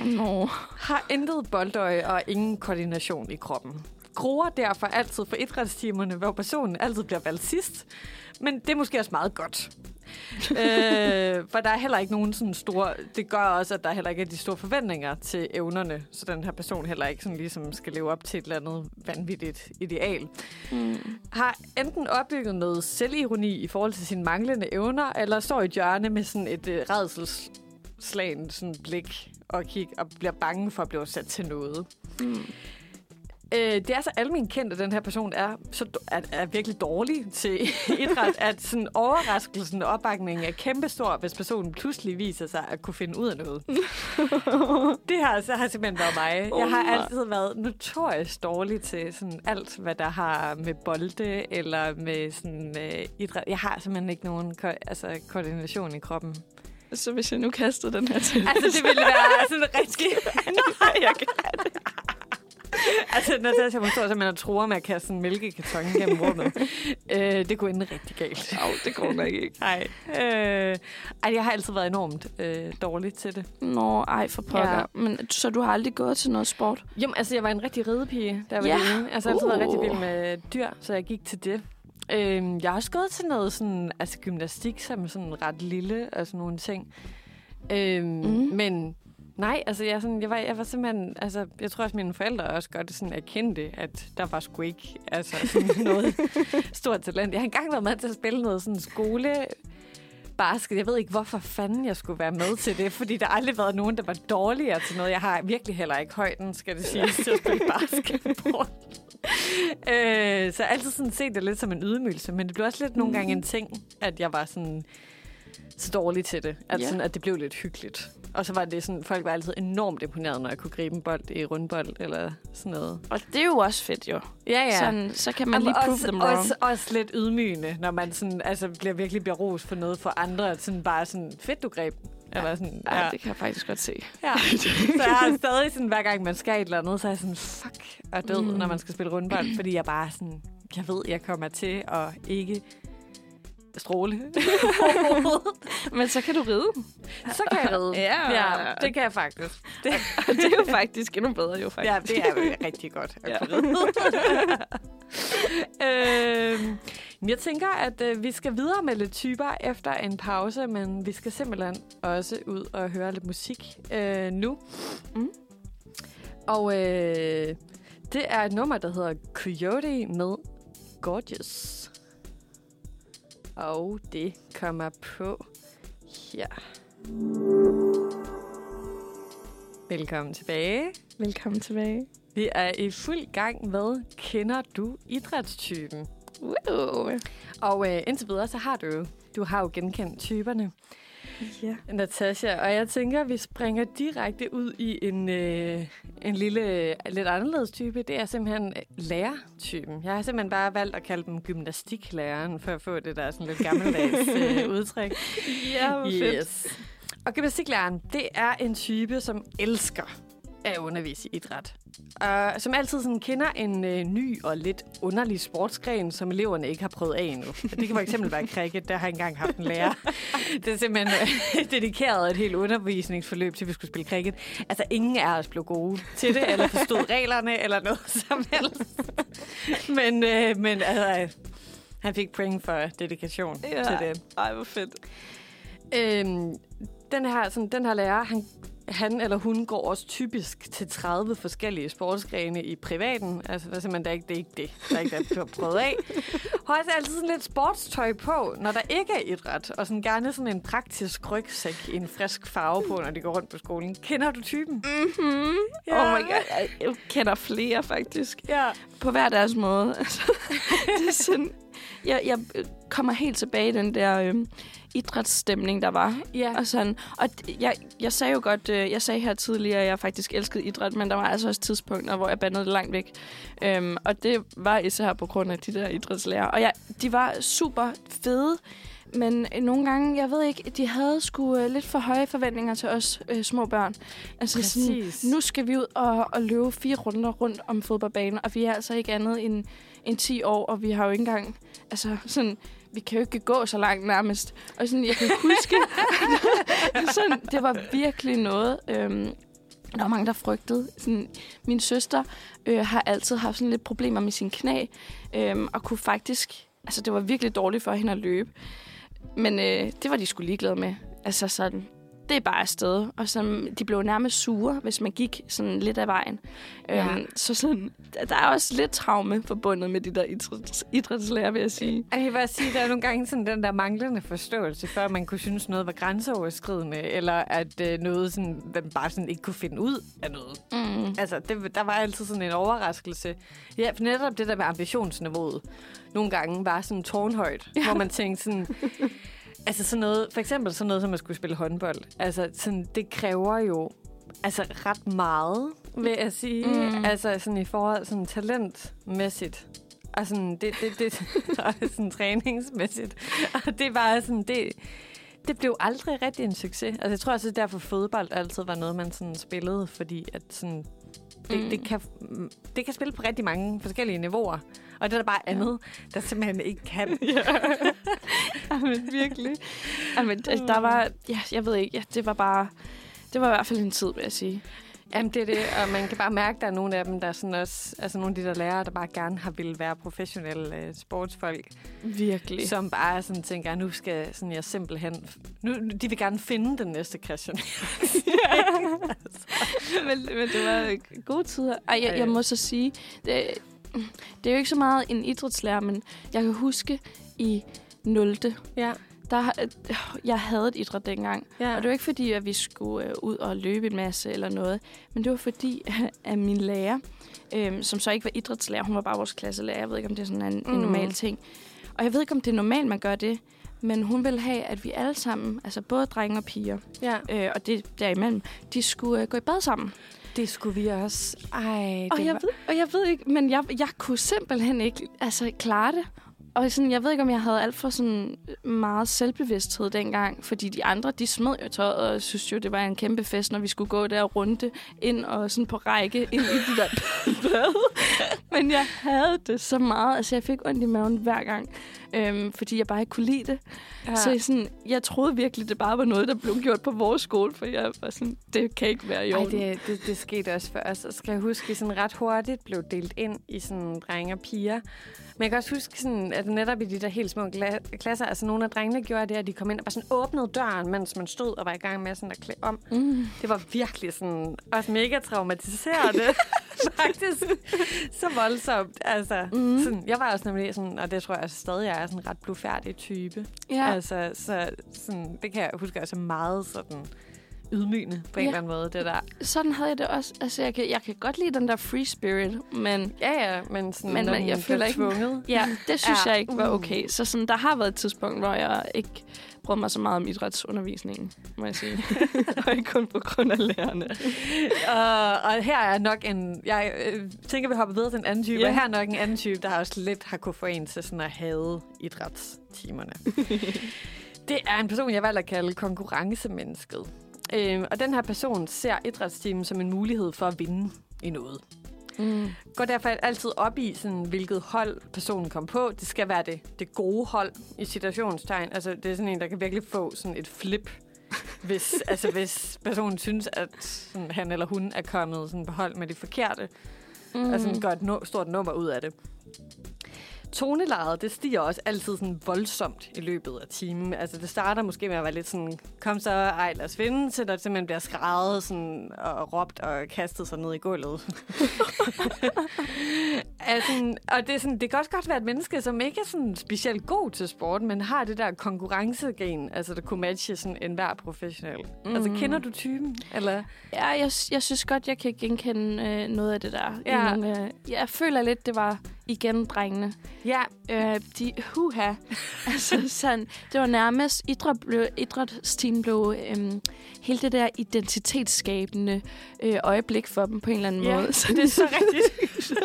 Nå. Har intet boldøje og ingen koordination i kroppen. Gruer derfor altid for idrætstimerne, hvor personen altid bliver valgt sidst. Men det er måske også meget godt. øh, for der er heller ikke nogen sådan store... Det gør også, at der heller ikke er de store forventninger til evnerne, så den her person heller ikke sådan ligesom skal leve op til et eller andet vanvittigt ideal. Mm. Har enten opbygget noget selvironi i forhold til sine manglende evner, eller står i et hjørne med sådan et øh, redselslagen sådan blik og kig og bliver bange for at blive sat til noget. Mm. Øh, det er så almindeligt kendt, at den her person er, så, er, er virkelig dårlig til idræt, at sådan overraskelsen og opbakningen er kæmpestor, hvis personen pludselig viser sig at kunne finde ud af noget. det har, så har simpelthen været mig. Jeg har altid været notorisk dårlig til sådan alt, hvad der har med bolde eller med sådan, øh, idræt. Jeg har simpelthen ikke nogen ko- altså, koordination i kroppen. Så hvis jeg nu kastede den her til... Altså, det ville være sådan rigtig... Nej, jeg kan. Altså, Natasha, hun står simpelthen og tror med at kaste en mælkekarton gennem rummet. øh, det kunne ende rigtig galt. Au, det går nok ikke. Nej. Øh, ej, jeg har altid været enormt øh, dårlig til det. Nå, ej, for pokker. Ja. Men så du har aldrig gået til noget sport? Jamen, altså, jeg var en rigtig ridepige, jeg var Ja. lille. Altså, jeg har altid været rigtig Uh. vild med dyr, så jeg gik til det. Øh, jeg har også gået til noget sådan, altså gymnastik, som sådan ret lille og sådan nogle ting. Øh, Mm. mm. Men nej, altså jeg, sådan, jeg, var, jeg var simpelthen, altså jeg tror også mine forældre også godt sådan erkendte, at der var sgu ikke altså, sådan noget stort talent. Jeg har engang været med til at spille noget sådan skole basket. Jeg ved ikke, hvorfor fanden jeg skulle være med til det, fordi der har aldrig været nogen, der var dårligere til noget. Jeg har virkelig heller ikke højden, skal det siges, til at spille basketball. øh, så jeg altid sådan set det lidt som en ydmygelse, men det blev også lidt nogle gange en ting, at jeg var sådan så dårlig til det, at, Ja. sådan, at det blev lidt hyggeligt. Og så var det sådan, folk var altid enormt imponeret, når jeg kunne gribe en bold i rundbold eller sådan noget. Og det er jo også fedt, jo. Ja, ja. Sådan, så kan man Og lige prove også, them wrong. også, også lidt ydmygende, når man sådan, altså, bliver virkelig berost for noget for andre. At sådan bare sådan, fedt du greb. Eller sådan, Ja, ja. det kan jeg faktisk godt se. ja. Så jeg har stadig sådan, hver gang man skal et eller andet, så er jeg sådan, fuck, og død, mm. når man skal spille rundbold. Fordi jeg bare sådan, jeg ved, jeg kommer til at ikke stråle. Men så kan du ride. så kan jeg redde. Ja. ja, det kan jeg faktisk. Det, Og det er jo faktisk endnu bedre, jo faktisk. ja, det er rigtig godt at Ja. kunne ride. øhm, jeg tænker, at øh, vi skal videre med lidt typer efter en pause, men vi skal simpelthen også ud og høre lidt musik øh, nu. Mm. Og øh, det er et nummer, der hedder Coyote med Gorgeous. Og det kommer på her. Velkommen tilbage. Velkommen tilbage. Vi er i fuld gang med Kender du idrætstypen? Wow. Og øh, indtil videre, så har du jo, du har jo genkendt typerne, Ja. Natasha. Og jeg tænker, vi springer direkte ud i en, øh, en lille, lidt anderledes type. Det er simpelthen lærertypen. Jeg har simpelthen bare valgt at kalde dem gymnastiklæreren, for at få det der sådan lidt gammeldags øh, udtryk. Ja, hvor fedt. Yes. Og gymnastiklæreren, det er en type, som elsker at undervise i idræt. Og som altid sådan kender en øh, ny og lidt underlig sportsgren, som eleverne ikke har prøvet af endnu. Og Det kan for eksempel være cricket, der har jeg engang haft en lærer. Det er simpelthen øh, dedikeret et helt undervisningsforløb til, at vi skulle spille cricket. Altså, ingen af os blev gode til det, eller forstod reglerne, eller noget som helst. Men, øh, men altså, han fik point for dedikation Ja. til det. Ej, hvor fedt. Øhm, den, her, sådan, den her lærer, han, han eller hun går også typisk til 30 forskellige sportsgrene i privaten. Altså, der er simpelthen der er ikke, det er ikke det. Der er ikke har prøvet af. Har også altid sådan lidt sportstøj på, når der ikke er idræt. Og sådan gerne sådan en praktisk rygsæk i en frisk farve på, når de går rundt på skolen. Kender du typen? Mm-hmm. Ja. Oh my god, jeg- kender flere faktisk. Ja. På hver deres måde. Altså, det er sådan, jeg, jeg kommer helt tilbage i den der øh, idrætsstemning, der var. Ja. Og, sådan, og jeg, jeg sagde jo godt, øh, jeg sagde her tidligere, at jeg faktisk elskede idræt, men der var altså også tidspunkter, hvor jeg bandede det langt væk. Øhm, og det var især på grund af de der idrætslærer. Og jeg, de var super fede, men nogle gange, jeg ved ikke, de havde sgu øh, lidt for høje forventninger til os øh, små børn. Altså sådan, Præcis. nu skal vi ud og, og løbe fire runder rundt om fodboldbanen, og vi er altså ikke andet end, end 10 år, og vi har jo ikke engang, altså sådan, vi kan jo ikke gå så langt nærmest. Og sådan, jeg kan huske, sådan, det var virkelig noget, øhm, der var mange, der frygtede. Sådan, min søster øh, har altid haft sådan lidt problemer med sin knæ, øhm, og kunne faktisk, altså det var virkelig dårligt for hende at løbe. Men øh, det var de skulle ligeglade med. Altså sådan, det er bare afsted. Og så, de blev nærmest sure, hvis man gik sådan lidt af vejen. Ja. Øhm, så sådan, der- der er også lidt traume forbundet med de der idræts, idrætslærer, vil jeg sige. Jeg vil bare sige, der er nogle gange sådan den der manglende forståelse, før man kunne synes, noget var grænseoverskridende, eller at øh, noget, sådan, man bare sådan ikke kunne finde ud af noget. Mm. Altså, det, der var altid sådan en overraskelse. Ja, for netop det der med ambitionsniveauet, nogle gange var sådan tårnhøjt, ja. hvor man tænkte sådan... Altså sådan noget, for eksempel sådan noget, som at skulle spille håndbold. Altså, sådan, det kræver jo altså ret meget, vil jeg sige. Mm. Altså sådan i forhold sådan talentmæssigt. Og sådan, det, det, det, og sådan træningsmæssigt. Og det var sådan, det, det blev aldrig rigtig en succes. Altså jeg tror også, det er derfor fodbold altid var noget, man sådan spillede, fordi at sådan, det, mm. det, kan, det kan spille på rigtig mange forskellige niveauer. Og det er der bare andet, der simpelthen ikke kan. Jamen, virkelig. Jamen, der, der var, ja, jeg ved ikke, ja, det var bare, det var i hvert fald en tid, vil jeg sige. Jamen, det er det, og man kan bare mærke, at der er nogle af dem, der er sådan også, altså nogle af de der lærere, der bare gerne har ville være professionelle øh, sportsfolk, Virkelig. som bare sådan tænker, nu skal sådan jeg simpelthen, nu, de vil gerne finde den næste Christian. men, men det var gode tider. Ej, jeg, jeg må så sige, det, det er jo ikke så meget en idrætslærer, men jeg kan huske i 0. ja, Der, jeg havde et idræt dengang. ja. Og det var ikke fordi, at vi skulle øh, ud og løbe en masse eller noget. Men det var fordi, at min lærer, øh, som så ikke var idrætslærer, hun var bare vores klasselærer. Jeg ved ikke, om det er sådan en, mm. en normal ting. Og jeg ved ikke, om det er normalt, man gør det. Men hun ville have, at vi alle sammen, altså både drenge og piger, ja. øh, og det derimellem, de skulle øh, gå i bad sammen. Det skulle vi også. Ej, Og jeg, var... ved, og jeg ved ikke, men jeg, jeg kunne simpelthen ikke altså, klare det. Og sådan, jeg ved ikke, om jeg havde alt for sådan meget selvbevidsthed dengang, fordi de andre, de smed jo tøjet, og synes jo, det var en kæmpe fest, når vi skulle gå der runde ind og sådan på række ind i det der bad. Men jeg havde det så meget, altså jeg fik ondt i maven hver gang, øhm, fordi jeg bare ikke kunne lide det. Ja. Så jeg, sådan, jeg troede virkelig, det bare var noget, der blev gjort på vores skole, for jeg var sådan, det kan ikke være i Ej, orden. det, det, det skete også for os. Og skal jeg huske, at sådan ret hurtigt blev delt ind i sådan drenge og piger. Men jeg kan også huske, sådan, at netop i de der helt små gla- klasser, altså nogle af drengene gjorde det, at de kom ind og bare sådan åbnede døren, mens man stod og var i gang med sådan at klæde om. Mm. Det var virkelig sådan også mega traumatiserende. Faktisk så voldsomt. Altså, Mm. sådan, jeg var også nemlig sådan, og det tror jeg også stadig, jeg er sådan en ret blufærdig type. Ja. Altså, så sådan, det kan jeg huske også meget sådan ydmygende på en Ja. eller anden måde, det der. Sådan havde jeg det også. Altså, jeg kan, jeg kan godt lide den der free spirit, men Ja, ja, men, sådan, Men når jeg føler ikke- tvunget. ja, det synes Ja. jeg ikke var okay. Så sådan, der har været et tidspunkt, hvor jeg ikke brød mig så meget om idrætsundervisningen, må jeg sige. og ikke kun på grund af lærerne. og, og her er nok en... Jeg øh, tænker, vi hopper videre til en anden type. Ja. Og her er nok en anden type, der også lidt har kunne få en til sådan at hade idrætstimerne. det er en person, jeg valgte at kalde konkurrencemennesket. Øhm, og den her person ser idrætstimen som en mulighed for at vinde i noget. Mm. Går derfor altid op i, sådan, hvilket hold personen kom på. Det skal være det, det gode hold i situationstegn. Altså, det er sådan en, der kan virkelig få sådan et flip, hvis, altså, hvis personen synes, at sådan, han eller hun er kommet sådan, på hold med de forkerte, mm. og sådan, gør et no- stort nummer ud af det. Tonelejet, det stiger også altid sådan voldsomt i løbet af timen. Altså, det starter måske med at være lidt sådan, kom så, ej, lad os vinde, til der simpelthen bliver skrevet sådan, og råbt og kastet sig ned i gulvet. altså, og det, er sådan, det kan også godt være et menneske, som ikke er sådan specielt god til sport, men har det der konkurrencegen, altså der kunne matche sådan enhver professionel. Mm. Altså, Mm. kender du typen? Eller? Ja, jeg, jeg synes godt, jeg kan genkende øh, noget af det der. Ja. I nogle, øh, jeg føler lidt, det var igen, drengene. Ja, Øh, de, huha. altså sådan, det var nærmest, idræt blev, idrætsteam blev øhm, hele det der identitetsskabende øh, øjeblik for dem på en eller anden Ja, måde. Så det er så rigtigt.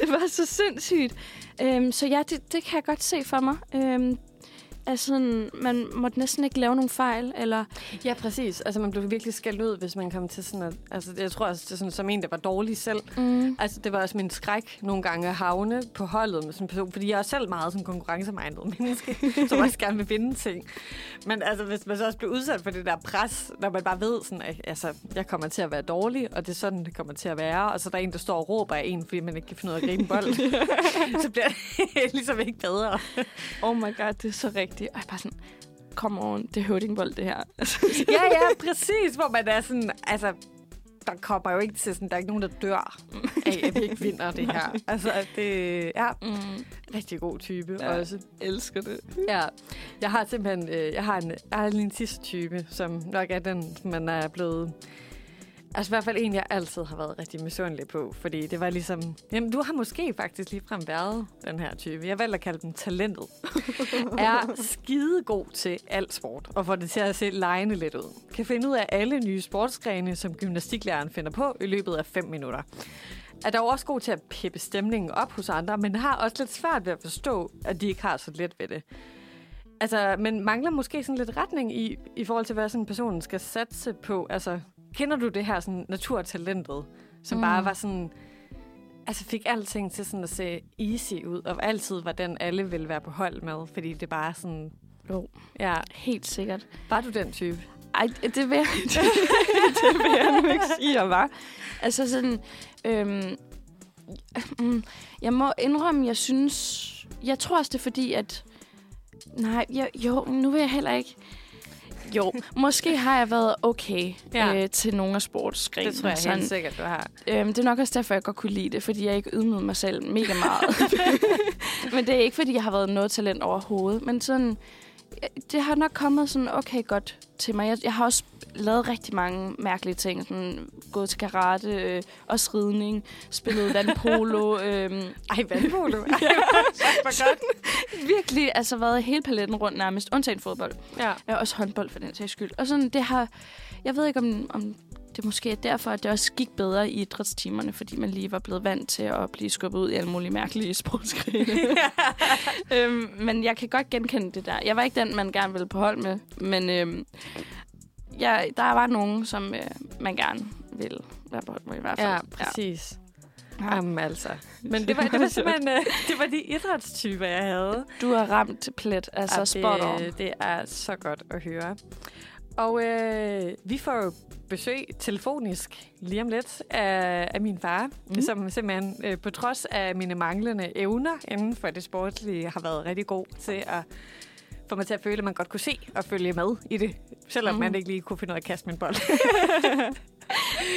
det var så sindssygt. Øhm, så ja, det, det kan jeg godt se for mig. Øhm, altså, sådan, man måtte næsten ikke lave nogen fejl, eller... Ja, præcis. Altså, man blev virkelig skældt ud, hvis man kom til sådan at... Altså, jeg tror også, det er sådan, som en, der var dårlig selv. Mm. Altså, det var også min skræk nogle gange at havne på holdet med sådan en person, fordi jeg er selv meget sådan konkurrencemindet menneske, som også gerne vil vinde ting. Men altså, hvis man så også bliver udsat for det der pres, når man bare ved, sådan, at altså, jeg kommer til at være dårlig, og det er sådan, det kommer til at være, og så er der en, der står og råber af en, fordi man ikke kan finde ud af at gribe en bold, så bliver det ligesom ikke bedre. Oh my god, det er så rigtigt. Ej, bare sådan, kom on, det er høvdingbold, det her. Ja, ja, præcis, hvor man er sådan, altså, der kommer jo ikke til sådan, der er ikke nogen, der dør af, at vi ikke vinder det her. Altså, det er mm, rigtig god type Ja. ja. også. elsker det. Ja, jeg har simpelthen, øh, jeg har en, jeg har en sidste type, som nok er den, man er blevet, altså i hvert fald en, jeg altid har været rigtig misundelig på, fordi det var ligesom, jamen du har måske faktisk ligefrem været den her type. Jeg valgte at kalde dem talentet. er skide god til alt sport, og får det til at se lejende lidt ud. Kan finde ud af alle nye sportsgrene, som gymnastiklæreren finder på i løbet af 5 minutter. Er dog også god til at peppe stemningen op hos andre, men har også lidt svært ved at forstå, at de ikke har så let ved det. Altså, men mangler måske sådan lidt retning i, i forhold til, hvad sådan en person skal satse på. Altså, kender du det her sådan naturtalentet, som Mm. bare var sådan... Altså fik alting til sådan at se easy ud, og altid var den, alle ville være på hold med, fordi det bare sådan... Jo. Ja, Helt sikkert. var du den type? Ej, det vil jeg, det vil jeg nu ikke sige, jeg var. Altså sådan, øhm, mm, jeg må indrømme, jeg synes, jeg tror også, det er fordi, at, nej, jeg, jo, nu vil jeg heller ikke, jo, måske har jeg været okay Ja. øh, til nogle af sportsgrenene. Det tror jeg sådan. helt sikkert, du har. Øhm, det er nok også derfor, jeg godt kunne lide det, fordi jeg ikke ydmygede mig selv mega meget. men det er ikke, fordi jeg har været noget talent overhovedet. Men sådan, det har nok kommet sådan okay godt til mig. Jeg, jeg har også lavet rigtig mange mærkelige ting. Sådan, gået til karate, øh, også ridning, spillet vandpolo. øhm, Ej, vandpolo. Ej, hvor godt. virkelig altså været hele paletten rundt nærmest, undtagen fodbold. Ja. Ja, også håndbold for den sags skyld. Og sådan, det har... Jeg ved ikke, om, om det måske er derfor, at det også gik bedre i idrætstimerne, fordi man lige var blevet vant til at blive skubbet ud i alle mulige mærkelige sportsgrene. øhm, men jeg kan godt genkende det der. Jeg var ikke den, man gerne ville på hold med, men øhm, jeg, der var nogen, som øh, man gerne ville være med i hvert fald. Ja, præcis. Ja. Jamen altså. Men det var, det var simpelthen øh, det var de idrætstyper, jeg havde. Du har ramt plet, altså Ja, spot on. det, det er så godt at høre. Og øh, vi får jo besøg telefonisk lige om lidt af, af min far, mm. som simpelthen øh, på trods af mine manglende evner inden for det sportslige, har været rigtig god til at få mig til at føle, at man godt kunne se og følge med i det, selvom Mm. man ikke lige kunne finde ud af at kaste min bold.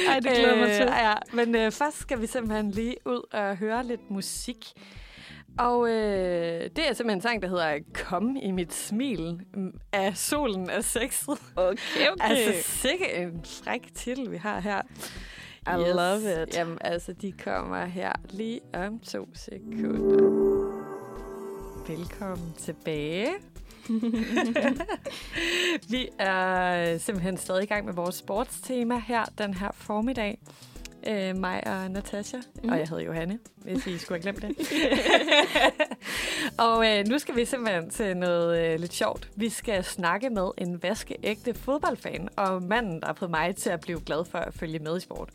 Ej, det glæder mig til. Øh, ja, men øh, først skal vi simpelthen lige ud og høre lidt musik. Og øh, det er simpelthen en sang, der hedder Kom i mit smil mm, af Solen af Sexet. Okay, okay. Altså, sikke en fræk titel, vi har her. I love it. Jamen, altså, de kommer her lige om to sekunder. Velkommen tilbage. vi er simpelthen stadig i gang med vores sportstema her den her formiddag. Øh, mig og Natasha, mm. og jeg hedder Johanne, hvis I skulle have glemt det. og øh, nu skal vi simpelthen til noget øh, lidt sjovt. Vi skal snakke med en vaskeægte fodboldfan, og manden, der har fået mig til at blive glad for at følge med i sport.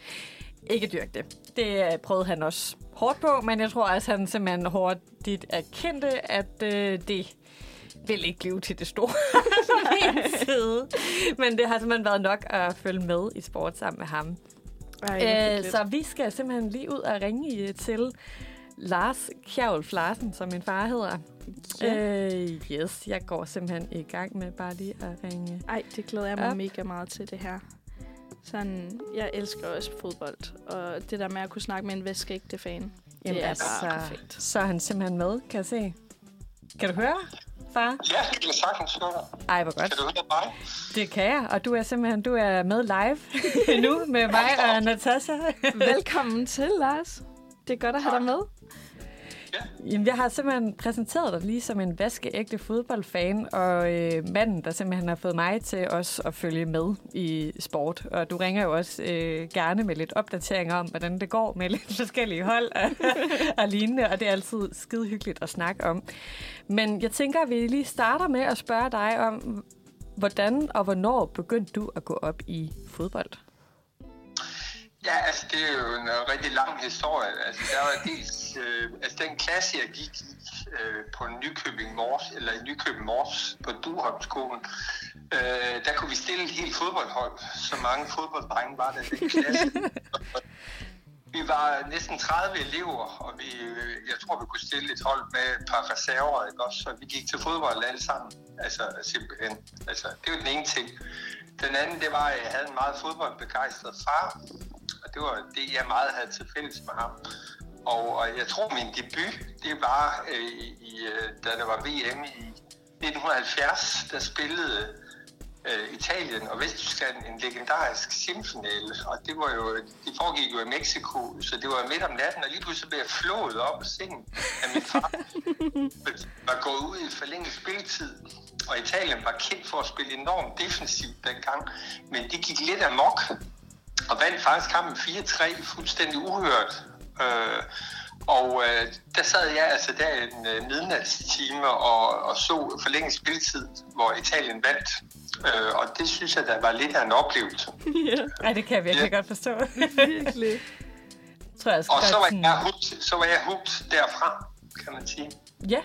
Ikke dyrke det. Det øh, prøvede han også hårdt på, men jeg tror også, han simpelthen hurtigt erkendte, at øh, det vil ikke blive til det store side. Men det har simpelthen været nok at følge med i sport sammen med ham. Ej, Øh, så vi skal simpelthen lige ud og ringe til Lars Kjærulf Larsen, som min far hedder. Ja. Øh, yes, jeg går simpelthen i gang med bare lige at ringe. Ej, det glæder jeg mig Op. mega meget til, det her. Sådan, jeg elsker også fodbold, og det der med at kunne snakke med en væskeægte fan, Jamen det er altså, perfekt. Så er han simpelthen med, kan jeg se. Kan du høre, far? Ja, det kan jeg sagtens høre. Ej, hvor godt. Kan du høre mig? Det kan jeg, og du er simpelthen du er med live nu med mig og Natasha. Velkommen til, Lars. Det er godt at have dig med. Jamen, jeg har simpelthen præsenteret dig lige som en vaskeægte fodboldfan, og øh, manden, der simpelthen har fået mig til også at følge med i sport. Og du ringer jo også øh, gerne med lidt opdateringer om, hvordan det går med lidt forskellige hold og, og lignende, og det er altid skide hyggeligt at snakke om. Men jeg tænker, at vi lige starter med at spørge dig om, hvordan og hvornår begyndte du at gå op i fodbold? Ja, altså det er jo en uh, rigtig lang historie. Altså der var dels, øh, altså den klasse, jeg gik i øh, på Nykøbing Mors, eller i Nykøbing Mors på Duholmskolen, øh, der kunne vi stille et helt fodboldhold. Så mange fodbolddrenge var der i den klasse. vi var næsten 30 elever, og vi, jeg tror, vi kunne stille et hold med et par reserver, ikke også? Så vi gik til fodbold alle sammen. Altså simpelthen. Altså, det var den ene ting. Den anden, det var, at jeg havde en meget fodboldbegejstret far, og det var det, jeg meget havde til fælles med ham. Og, og jeg tror, min debut, det var, øh, i, øh, da der var VM i 1970, der spillede øh, Italien og Vesttyskland en legendarisk semifinale. Og det var jo, det foregik jo i Mexico, så det var midt om natten, og lige pludselig blev jeg flået op af sengen af min far. var gået ud i forlænget spilletid, og Italien var kendt for at spille enormt defensivt dengang, men det gik lidt amok og vandt faktisk kampen 4-3 fuldstændig uhørt. Øh, og øh, der sad jeg altså der en øh, midnatstime og, og så forlænget spilletid, hvor Italien vandt. Øh, og det synes jeg, der var lidt af en oplevelse. Ja, Ej, det kan jeg virkelig ja. godt forstå. Virkelig. Tror jeg, og så var, jeg hugt, så var jeg hugt derfra, kan man sige. Ja.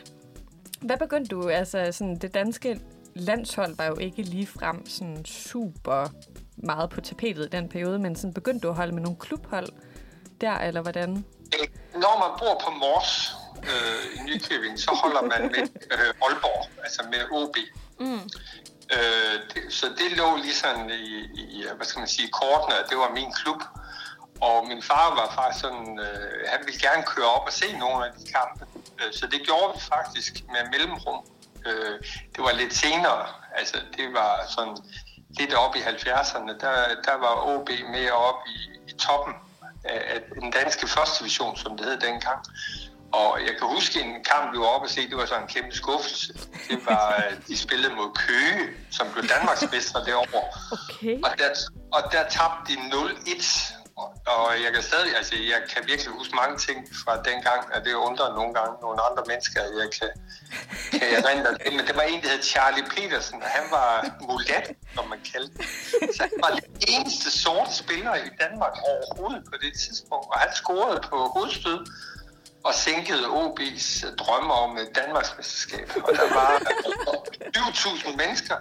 Hvad begyndte du? Altså, sådan, det danske landshold var jo ikke lige frem sådan super meget på tapetet i den periode, men sådan begyndte du at holde med nogle klubhold der, eller hvordan? Når man bor på Mors øh, i Nykøbing, så holder man med øh, Aalborg, altså med OB. Mm. Øh, det, så det lå ligesom i, i, hvad skal man sige, kortene, at det var min klub. Og min far var faktisk sådan, øh, han ville gerne køre op og se nogle af de kampe. Øh, så det gjorde vi faktisk med mellemrum. Øh, det var lidt senere, altså det var sådan lidt op i 70'erne, der, der var OB mere op i, i toppen af, den danske første division, som det hed dengang. Og jeg kan huske en kamp, vi var oppe og se, det var sådan en kæmpe skuffelse. Det var, de spillede mod Køge, som blev Danmarksmestre derovre. Okay. Og der, og der tabte de 0-1 og jeg kan stadig, altså jeg kan virkelig huske mange ting fra dengang, og det undrer nogle gange nogle andre mennesker, jeg kan, kan jeg rente det. Men det var en, der hed Charlie Petersen, og han var mulat, som man kaldte det. Så han var den eneste sorte spiller i Danmark overhovedet på det tidspunkt, og han scorede på hovedstød og sænkede OB's drømme om et Danmarksmesterskab. Og der var 20.000 mennesker,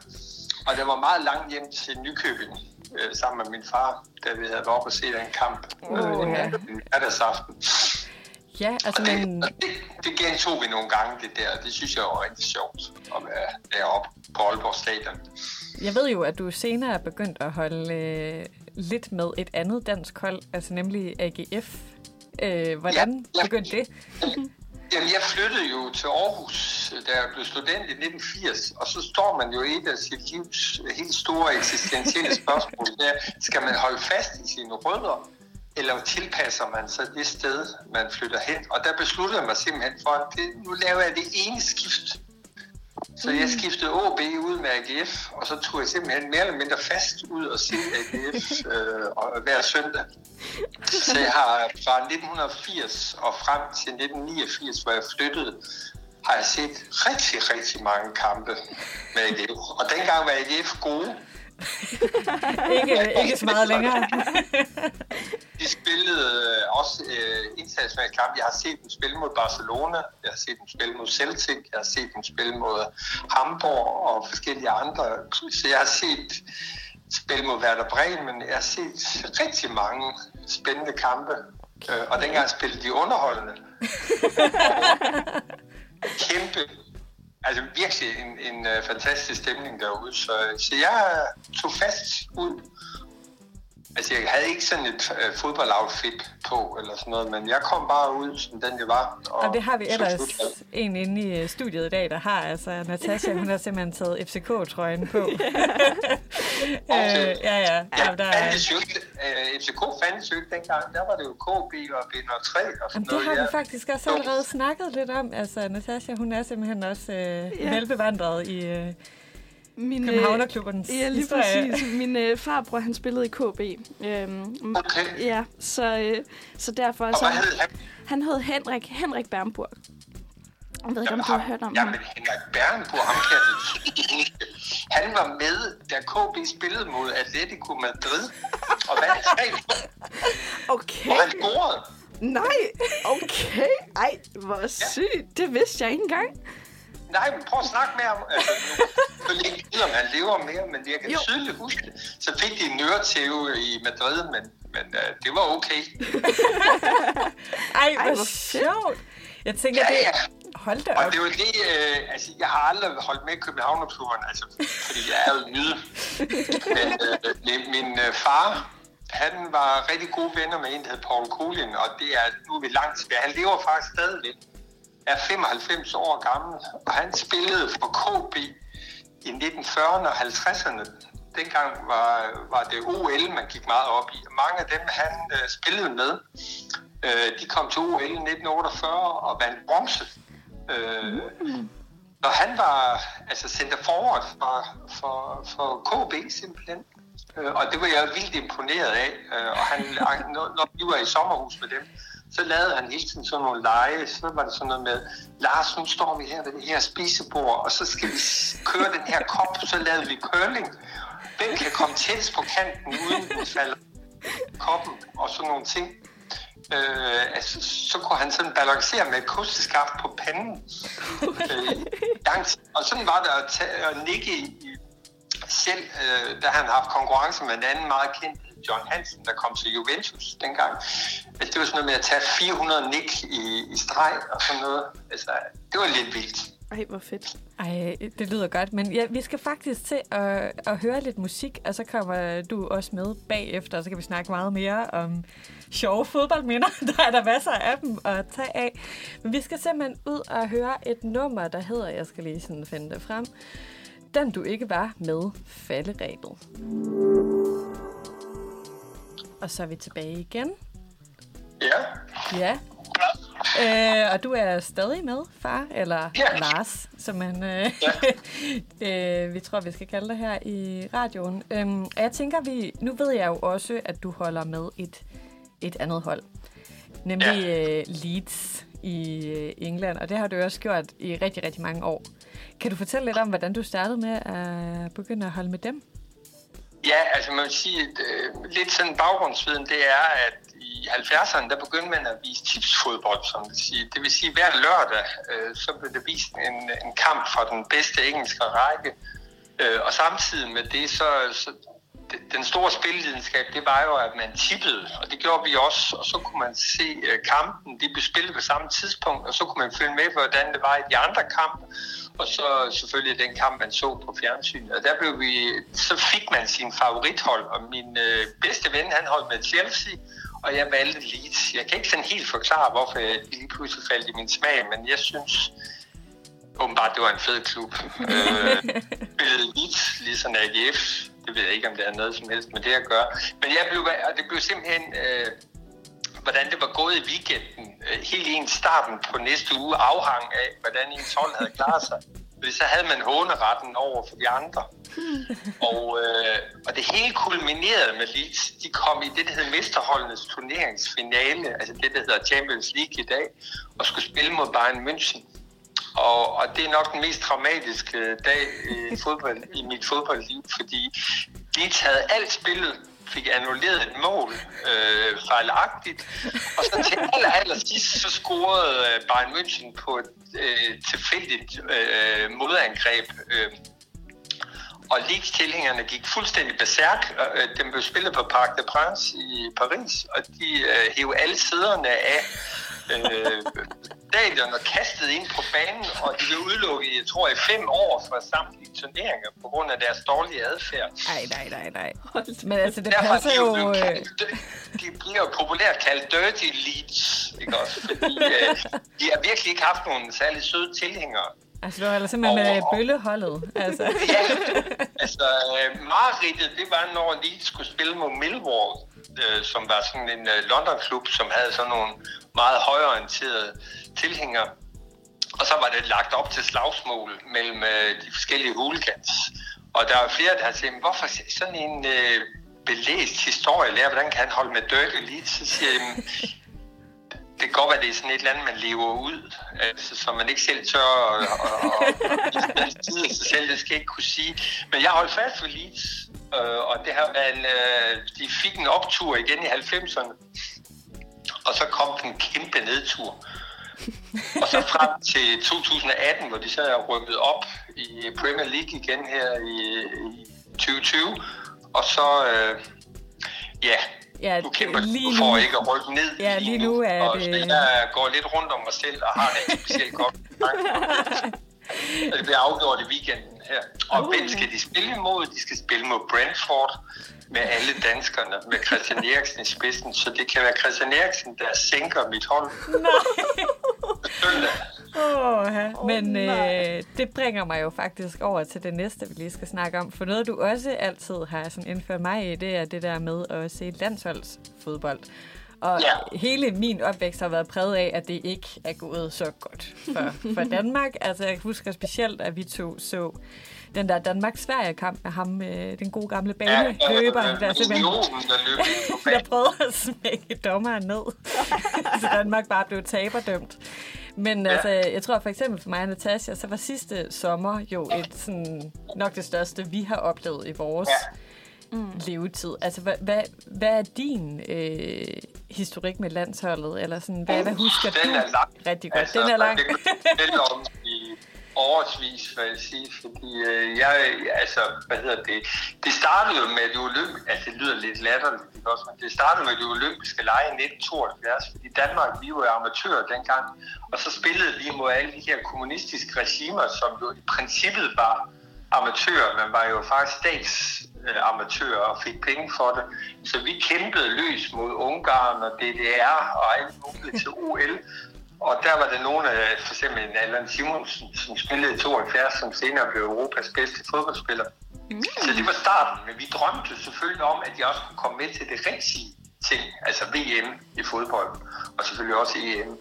og der var meget langt hjem til Nykøbing øh, sammen med min far, da vi havde været oppe og se den kamp øh, ja. en aften. Ja, altså det, men... det, det gentog vi nogle gange, det der. Det synes jeg var rigtig sjovt at være deroppe på Aalborg Stadion. Jeg ved jo, at du senere er begyndt at holde øh, lidt med et andet dansk hold, altså nemlig AGF. Øh, hvordan ja, ja. begyndte det? Jamen, jeg flyttede jo til Aarhus, øh, da jeg blev student i 1980, og så står man jo i et af sit livs øh, helt store eksistentielle spørgsmål. Der, skal man holde fast i sine rødder, eller tilpasser man sig det sted, man flytter hen? Og der besluttede jeg mig simpelthen for, at det, nu laver jeg det ene skift. Så jeg skiftede OB ud med AGF, og så tog jeg simpelthen mere eller mindre fast ud og se AGF øh, hver søndag. Så jeg har fra 1980 og frem til 1989, hvor jeg flyttede, har jeg set rigtig, rigtig mange kampe med AGF. Og dengang var AGF gode. ikke, ikke så meget længere. de spillede øh, også øh, internationale kampe. Jeg har set dem spille mod Barcelona, jeg har set dem spille mod Celtic, jeg har set dem spille mod Hamburg og forskellige andre. Så jeg har set spille mod Werder Bremen. Jeg har set rigtig mange spændende kampe. Øh, og dengang spillede de underholdende. Kæmpe Altså virkelig en, en øh, fantastisk stemning derude. Så, så jeg tog fast ud Altså, jeg havde ikke sådan et øh, fodboldoutfit på, eller sådan noget, men jeg kom bare ud, som den jeg var. Og, og det har vi ellers en inde i øh, studiet i dag, der har. Altså, Natasha, hun har simpelthen taget FCK-trøjen på. øh, Okay. ja, ja. Ja, ja der, fandtes jo ikke, øh, FCK fandtes jo ikke dengang. Der var det jo KB og B03 og sådan Jamen, det noget. har vi ja. faktisk også allerede snakket lidt om. Altså, Natasha, hun er simpelthen også øh, ja. velbevandret i øh, Min, Københavnerklubbernes Ja, lige historie. præcis. Min øh, farbror, han spillede i KB. Øhm, Okay. ja, så, øh, så derfor... Og Så, hvad hed han? han hed Henrik, Henrik Bernburg. Jeg ved ikke, om du har hørt om Jamen, ham. Henrik Bernburg, ham kan. Han var med, da KB spillede mod Atletico Madrid. Og vandt tre, Okay. og han scorede. Nej, okay. Ej, hvor sygt. Det vidste jeg ikke engang. Nej, men prøv at snakke med ham. Altså, nu jeg ikke vide, om han lever mere, men jeg kan Jo. tydeligt huske det. Så fik de en øretæve i Madrid, men, men uh, det var okay. Ej, Ej, hvor sjovt. Jeg tænker, Ja, det... ja. Hold da Og op. det var det, øh, altså jeg har aldrig holdt med i Københavnerklubberne, altså, fordi jeg er jo nyde. Men øh, min, min øh, far, han var rigtig gode venner med en, der hed Paul Kolin, og det er, nu er vi langt tilbage. Han lever faktisk stadigvæk, er 95 år gammel, og han spillede for KB i 1940'erne og 50'erne. Dengang var, var det OL, man gik meget op i. Mange af dem, han øh, spillede med, øh, de kom til OL i 1948 og vandt bronze. Øh, og han var altså center forward for, for, for KB simpelthen. Øh, og det var jeg vildt imponeret af. Øh, og han, når, når vi var i sommerhus med dem, så lavede han hele tiden sådan nogle lege. Så var det sådan noget med, Lars, nu står vi her ved det her spisebord, og så skal vi køre den her kop. Så lavede vi curling. Hvem kan komme tættest på kanten, uden at falde koppen og sådan nogle ting. Øh, altså, så kunne han sådan balancere med et kosteskaft på panden. Øh, og sådan var det at, tage, at nikke i, selv, øh, da han haft konkurrence med en anden meget kendt, John Hansen, der kom til Juventus dengang. Altså, det var sådan noget med at tage 400 nik i, i streg og sådan noget. Altså, det var lidt vildt. Ej, hvor fedt. Ej, det lyder godt. Men ja, vi skal faktisk til at, at høre lidt musik, og så kommer du også med bagefter, og så kan vi snakke meget mere om sjove fodboldminder. Der er der masser af dem at tage af. Men vi skal simpelthen ud og høre et nummer, der hedder, jeg skal lige sådan finde det frem, Den du ikke var med falderæbet. Og så er vi tilbage igen. Ja. Ja. Øh, og du er stadig med, far, eller Ja. Lars, som man, øh, øh, vi tror, vi skal kalde dig her i radioen. Øhm, og jeg tænker, vi, nu ved jeg jo også, at du holder med et, et andet hold, nemlig øh, Leeds i øh, England, og det har du også gjort i rigtig, rigtig mange år. Kan du fortælle lidt om, hvordan du startede med at begynde at holde med dem? Ja, altså man vil sige, at øh, lidt sådan baggrundsviden, det er, at i 70'erne, der begyndte man at vise tipsfodbold, som det siger. Det vil sige, hver lørdag, øh, så blev det vist en, en kamp fra den bedste engelske række. Øh, og samtidig med det, så, så den store spillevidenskab, det var jo, at man tippede, og det gjorde vi også, og så kunne man se øh, kampen, de blev spillet på samme tidspunkt, og så kunne man følge med, hvordan det var i de andre kampe, og så selvfølgelig den kamp, man så på fjernsynet. Og der blev vi, så fik man sin favorithold, og min øh, bedste ven, han holdt med Chelsea, og jeg valgte Leeds. Jeg kan ikke sådan helt forklare, hvorfor jeg lige pludselig faldt i min smag, men jeg synes åbenbart, det var en fed klub. øh, spillede Leeds, ligesom AGF. Det ved jeg ikke, om det har noget som helst med det at gøre. Men jeg blev, og det blev simpelthen... Øh, hvordan det var gået i weekenden. Øh, Helt en starten på næste uge afhang af, hvordan ens hold havde klaret sig. Fordi så havde man håneretten over for de andre. Og, øh, og det hele kulminerede med Leeds. De kom i det, der hedder Mesterholdenes turneringsfinale, altså det, der hedder Champions League i dag, og skulle spille mod Bayern München. Og, og det er nok den mest traumatiske dag i, fodbold, i mit fodboldliv, fordi Leeds havde alt spillet, fik annulleret et mål øh, fejlagtigt, og så til aller, aller sidst, så scorede øh, Bayern München på et øh, tilfældigt øh, modangreb. Øh, og Leeds-tilhængerne gik fuldstændig berserk. Øh, Den blev spillet på Parc de Prince i Paris, og de øh, hævde alle sæderne af øh, stadion og kastede ind på banen, og de blev udelukket, jeg tror, i fem år fra samtlige turneringer på grund af deres dårlige adfærd. Nej, nej, nej, nej. Men altså, det Derfor er passer de jo, jo... øh, kaldt, de bliver jo populært kaldt dirty leads, ikke også? Fordi øh, de har virkelig ikke haft nogen særlig søde tilhængere. Altså, du holder simpelthen med Og- bølleholdet. Altså. Ja, altså øh, mareridtet, det var, når Leeds skulle spille mod Millwall, øh, som var sådan en øh, London-klub, som havde sådan nogle meget højorienterede tilhængere. Og så var det lagt op til slagsmål mellem øh, de forskellige hooligans. Og der er flere, der har sagt, hvorfor sådan en øh, belæst historielærer, hvordan kan han holde med Dirty lige? Så siger jeg, det kan godt være, det er sådan et eller andet, man lever ud, altså, som man ikke selv tør at sig selv, det skal jeg ikke kunne sige. Men jeg holdt fast ved Leeds, øh, og det har været en, øh, de fik en optur igen i 90'erne, og så kom den kæmpe nedtur. Og så frem til 2018, hvor de så er rykket op i Premier League igen her i, i 2020. Og så, øh, ja, Ja, nu kæmper lige du for nu- ikke at rykke ned Ja, lige nu er og det- jeg går lidt rundt om mig selv og har det ikke specielt godt. Og det bliver afgjort i weekenden her. Og hvem skal de spille imod? De skal spille mod Brentford med alle danskerne, med Christian Eriksen i spidsen. Så det kan være Christian Eriksen, der sænker mit hold. Søndag. Åh, men nej. øh, det bringer mig jo faktisk over til det næste, vi lige skal snakke om. For noget, du også altid har sådan indført mig i, det er det der med at se landsholdsfodbold. Og Ja. hele min opvækst har været præget af, at det ikke er gået så godt for, for Danmark. Altså, jeg husker specielt, at vi to så den der Danmark-Sverige-kamp med ham, øh, den gode gamle baneløber, der simpelthen Unionen, der løb ind på jeg banen. prøvede at smække dommeren ned, så Danmark bare blev taberdømt. Men Ja. altså, jeg tror for eksempel for mig og Natasha, så var sidste sommer jo et sådan, nok det største, vi har oplevet i vores Ja. Mm. levetid. Altså, hvad, hvad, hvad er din øh, historik med landsholdet? Eller sådan, hvad, hvad husker Den du er lang. rigtig godt? Den er lang. Det fortælle om i årsvis, hvad jeg sige, fordi øh, jeg, altså, hvad hedder det, det startede jo med det olympiske, altså det lyder lidt latterligt, ikke også, men det startede med det olympiske lege i 1972, fordi Danmark, vi var jo amatører dengang, og så spillede vi mod alle de her kommunistiske regimer, som jo i princippet var amatører, man var jo faktisk stats amatører og fik penge for det. Så vi kæmpede løs mod Ungarn og DDR og alt muligt til OL. Og der var der nogle af, for eksempel Allan Simonsen, som spillede i 72, som senere blev Europas bedste fodboldspiller. Mm. Så det var starten, men vi drømte selvfølgelig om, at jeg også kunne komme med til det rigtige ting, altså VM i fodbold, og selvfølgelig også EM.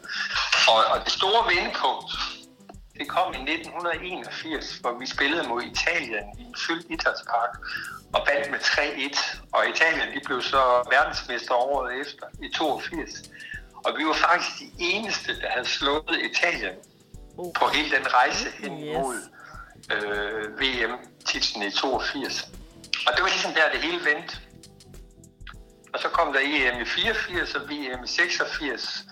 Og, og det store vendepunkt, det kom i 1981, hvor vi spillede mod Italien i en fyldt idrætspark og vandt med 3-1. Og Italien de blev så verdensmester året efter i 82. Og vi var faktisk de eneste, der havde slået Italien på hele den rejse hen Yes. mod øh, VM-titlen i 82. Og det var ligesom der, det hele vendte. Og så kom der EM i 84 og VM i 86.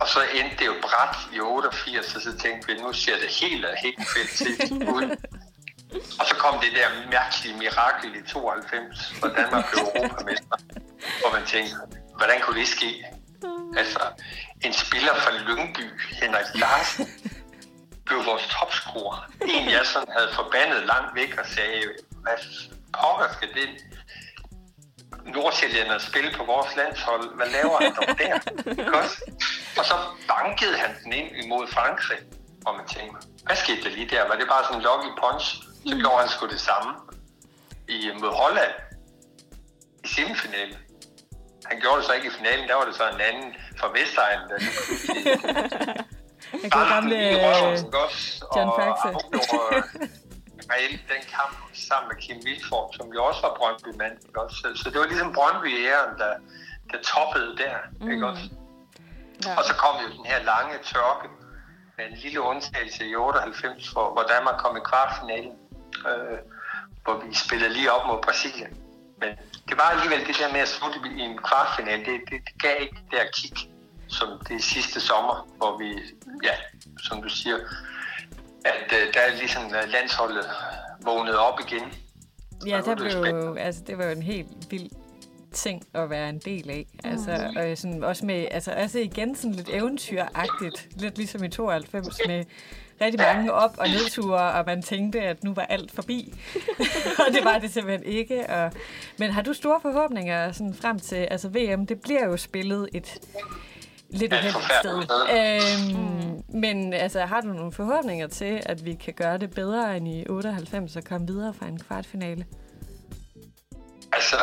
Og så endte det jo bræt i 88, og så tænkte vi, nu ser det helt og helt fedt til ud. Og så kom det der mærkelige mirakel i 92, hvor Danmark blev europamester. Hvor man tænkte, hvordan kunne det ske? Altså, en spiller fra Lyngby, Henrik Larsen, blev vores topscorer. En, jeg sådan havde forbandet langt væk og sagde, hvad pokker skal det Nordsjællænder spille på vores landshold. Hvad laver han dog der? Og så bankede han den ind imod Frankrig. hvor man tænkte, hvad skete der lige der? Var det bare sådan en lucky punch? Så gjorde han sgu det samme i, mod Holland i semifinalen. Han gjorde det så ikke i finalen, der var det så en anden fra Vestegnen, der lige pludselig gamle øh, ikke også? John og Faxe. reelt den kamp sammen med Kim Vilfort, som jo også var Brøndby-mand. Så, så det var ligesom Brøndby-æren, der, der toppede der. Mm. Ikke også? Ja. Og så kom jo den her lange tørke med en lille undtagelse i 98, hvor, hvor Danmark kom i kvartfinalen, øh, hvor vi spillede lige op mod Brasilien. Men det var alligevel det der med at slutte i en kvartfinale, det, det, det gav ikke det der kick, som det sidste sommer, hvor vi, ja, som du siger, at øh, der er ligesom øh, landsholdet vågnet op igen. Ja, der er det blev jo, altså, det var jo en helt vild ting at være en del af. Altså, og sådan, også med, altså også igen sådan lidt eventyragtigt, lidt ligesom i 92 med rigtig mange op- og nedture, og man tænkte, at nu var alt forbi. og det var det simpelthen ikke. Og, men har du store forhåbninger sådan frem til, altså VM, det bliver jo spillet et lidt uheldigt sted. Øhm, men altså, har du nogle forhåbninger til, at vi kan gøre det bedre end i 98 og komme videre fra en kvartfinale? Altså,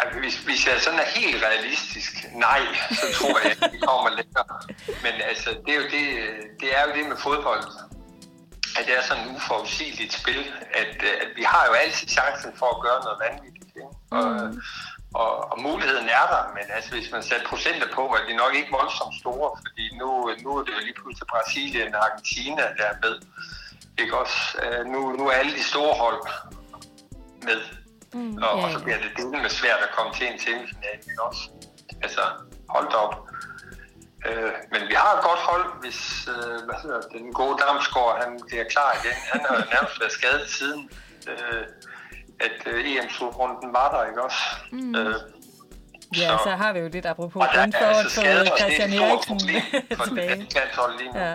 altså hvis, hvis jeg sådan er helt realistisk, nej, så tror jeg, at vi kommer længere. Men altså, det er jo det, det, er jo det med fodbold, at det er sådan et uforudsigeligt spil, at, at vi har jo altid chancen for at gøre noget vanvittigt. Ikke? Og, og, og muligheden er der, men altså, hvis man sætter procenter på, er de nok ikke voldsomt store, fordi nu, nu er det jo lige pludselig Brasilien og Argentina, der er med. Ikke også? Øh, Nu, nu er alle de store hold med. Mm, og, ja, og så ja. bliver det det med svært at komme til en semifinal, også? Altså, hold da op. Øh, men vi har et godt hold, hvis øh, hvad hedder, den gode Damsgaard, han bliver klar igen. Han har jo nærmest været skadet siden, øh, at øh, EM-slutrunden var der, ikke også? Mm. Øh, Ja, så har vi jo lidt apropos og der er altså Christian Eriksen for tilbage. Ja.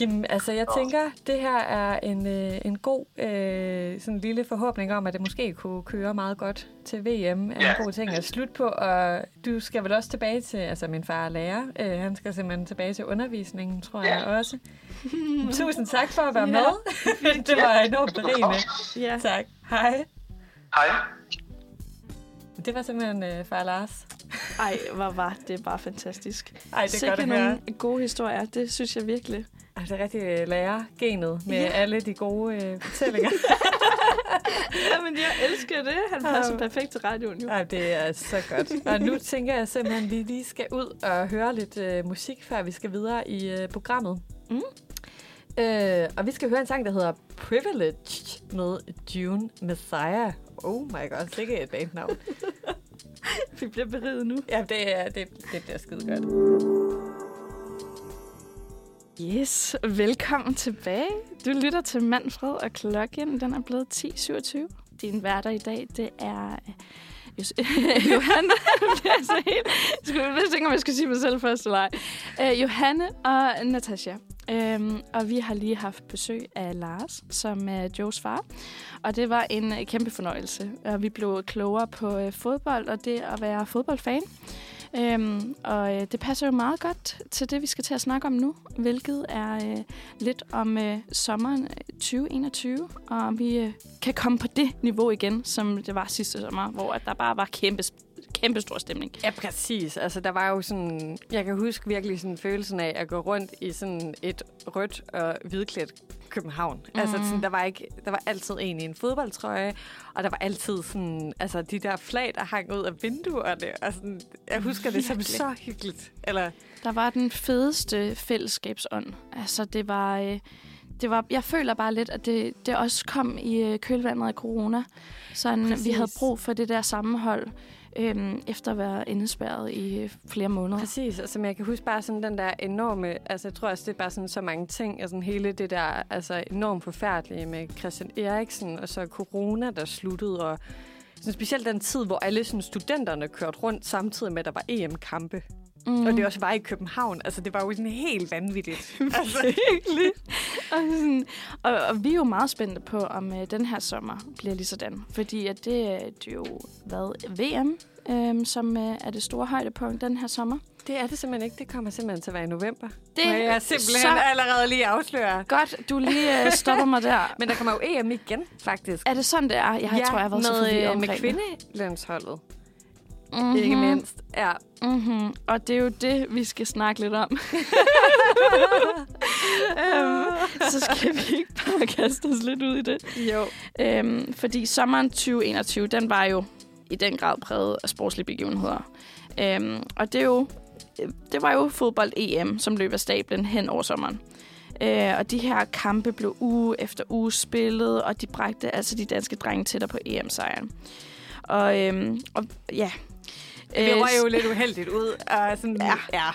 Jamen, altså, jeg tænker, det her er en, øh, en god øh, sådan lille forhåbning om, at det måske kunne køre meget godt til VM. Er Ja. en god ting at slutte på, og du skal vel også tilbage til, altså min far er lærer, øh, han skal simpelthen tilbage til undervisningen, tror Ja. jeg også. Tusind tak for at være med. det var enormt berigende. Ja. Tak. Hej. Hej. Det var simpelthen øh, far Lars. Ej, hvor var det bare fantastisk. Ej, det er Sikke godt at høre. nogle gode historier. Det synes jeg virkelig. Ej, det er rigtig øh, lærergenet med Ja. alle de gode øh, fortællinger. Jamen, jeg elsker det. Han passer perfekt til radioen jo. Ej, det er så godt. Og nu tænker jeg simpelthen, at vi lige skal ud og høre lidt øh, musik, før vi skal videre i øh, programmet. Mm. Øh, og vi skal høre en sang, der hedder Privileged med June Messiah. Oh my god, sikke et bandnavn. Vi bliver beriget nu. ja, det, er, det, det bliver skide godt. Yes, velkommen tilbage. Du lytter til Manfred og klokken, den er blevet 10.27. Din værter i dag, det er øh, Johanne. Det. Jeg skulle om jeg skal sige mig selv først eller ej. Uh, Johanne og Natasha. Um, og vi har lige haft besøg af Lars, som er Joes far. Og det var en kæmpe fornøjelse. Og vi blev klogere på uh, fodbold og det at være fodboldfan. Øhm, og øh, det passer jo meget godt til det, vi skal til at snakke om nu, hvilket er øh, lidt om øh, sommeren øh, 2021, og om vi øh, kan komme på det niveau igen, som det var sidste sommer, hvor at der bare var kæmpe, kæmpe stor stemning. Ja, præcis. Altså, der var jo sådan... Jeg kan huske virkelig sådan følelsen af at gå rundt i sådan et rødt og hvidklædt København. Mm. Altså, sådan, der, var ikke, der var altid en i en fodboldtrøje, og der var altid sådan... Altså, de der flag, der hang ud af vinduerne. Og sådan, jeg husker det som så hyggeligt. Eller, Der var den fedeste fællesskabsånd. Altså, det var... Øh, det var, jeg føler bare lidt, at det, det også kom i øh, kølvandet af corona. Sådan, vi havde brug for det der sammenhold, øhm, efter at være indespærret i øh, flere måneder. Præcis, altså, men jeg kan huske bare sådan den der enorme, altså jeg tror også, det er bare sådan så mange ting, altså hele det der altså enormt forfærdelige med Christian Eriksen, og så corona, der sluttede, og sådan specielt den tid, hvor alle sådan studenterne kørte rundt samtidig med, at der var EM-kampe, mm. og det også var i København, altså det var jo sådan helt vanvittigt. altså, Virkelig. og, sådan, og, og vi er jo meget spændte på, om øh, den her sommer bliver lige sådan. Fordi at det, er- det er jo været VM, øh, som øh, er det store højdepunkt den her sommer. det er det simpelthen ikke, det kommer simpelthen til at være i november. Det Må jeg simpelthen så allerede lige afsløre. godt, du lige øh, stopper mig der. Men der kommer jo EM igen, faktisk. Er det sådan, det er? Jeg ja, tror, jeg har været med, så forvirret øh, omkring med det. Mm-hmm. ikke mindst. Ja, Mm-hmm. Og det er jo det, vi skal snakke lidt om. øhm, så skal vi ikke bare kaste os lidt ud i det. jo. Øhm, fordi sommeren 2021, den var jo i den grad præget af sportslige begivenheder. Øhm, og det, er jo, det var jo fodbold-EM, som løb af stablen hen over sommeren. Øh, og de her kampe blev uge efter uge spillet, og de bragte altså de danske drenge tættere på EM-sejren. Og, øhm, og ja... Vi Øh, røg jo lidt uheldigt ud. Og sådan, Ja. ja.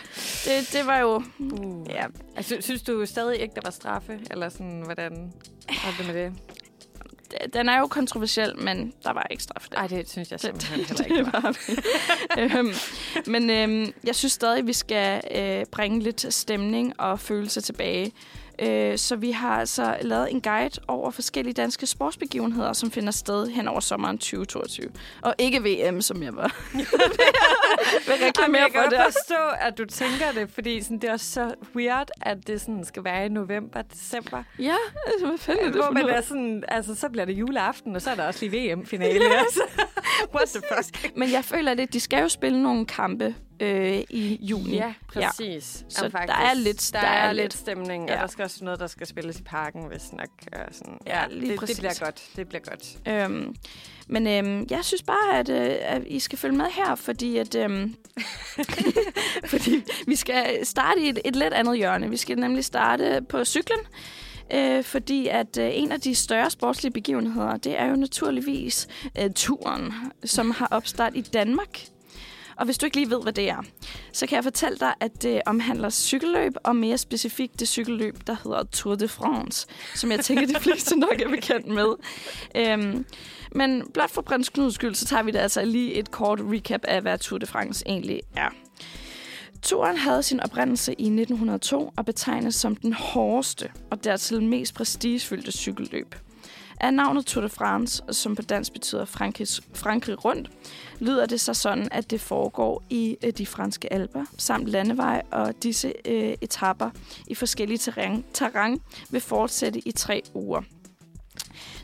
det, det var jo... Uh. Ja, Altså, synes du stadig ikke, der var straffe? Eller sådan, hvordan var det med det? den er jo kontroversiel, men der var ikke straf der. Ej, det synes jeg Det- simpelthen heller ikke, det var. var øhm, men øhm, jeg synes stadig, vi skal øh, bringe lidt stemning og følelse tilbage. Øh, så vi har altså lavet en guide over forskellige danske sportsbegivenheder, som finder sted hen over sommeren 2022. Og ikke VM, som jeg var. vil reklamere jeg kan for der. forstå, at du tænker det, fordi sådan, det er også så weird, at det sådan skal være i november, december. Ja, altså, hvad fanden er det Hvor man er sådan, altså, så bliver det juleaften, og så er der også lige VM-finale. altså. What the fuck? Men jeg føler lidt, de skal jo spille nogle kampe øh, i juni. Ja, præcis. Så Jamen, der er lidt- der, der er, er lidt stemning, Ja. og der skal også noget, der skal spilles i parken, hvis nok. Og sådan. Ja, lige det, det præcis. bliver godt. Det bliver godt. Øhm, men øhm, jeg synes bare, at, øh, at I skal følge med her, fordi at øhm, fordi vi skal starte i et, et lidt andet hjørne. Vi skal nemlig starte på cyklen, øh, fordi at øh, en af de større sportslige begivenheder, det er jo naturligvis øh, turen, som har opstart i Danmark. Og hvis du ikke lige ved, hvad det er, så kan jeg fortælle dig, at det omhandler cykelløb, og mere specifikt det cykelløb, der hedder Tour de France, som jeg tænker, de fleste nok er bekendt med. Øhm, men blot for prins Knuds skyld, så tager vi da altså lige et kort recap af, hvad Tour de France egentlig er. Turen havde sin oprindelse i 1902 og betegnes som den hårdeste og dertil mest prestigefyldte cykelløb. Af navnet Tour de France, som på dansk betyder Frankrig, Frankrig rundt, lyder det så sådan, at det foregår i øh, de franske alper, samt landevej, og disse øh, etapper i forskellige terræn, terræn vil fortsætte i tre uger.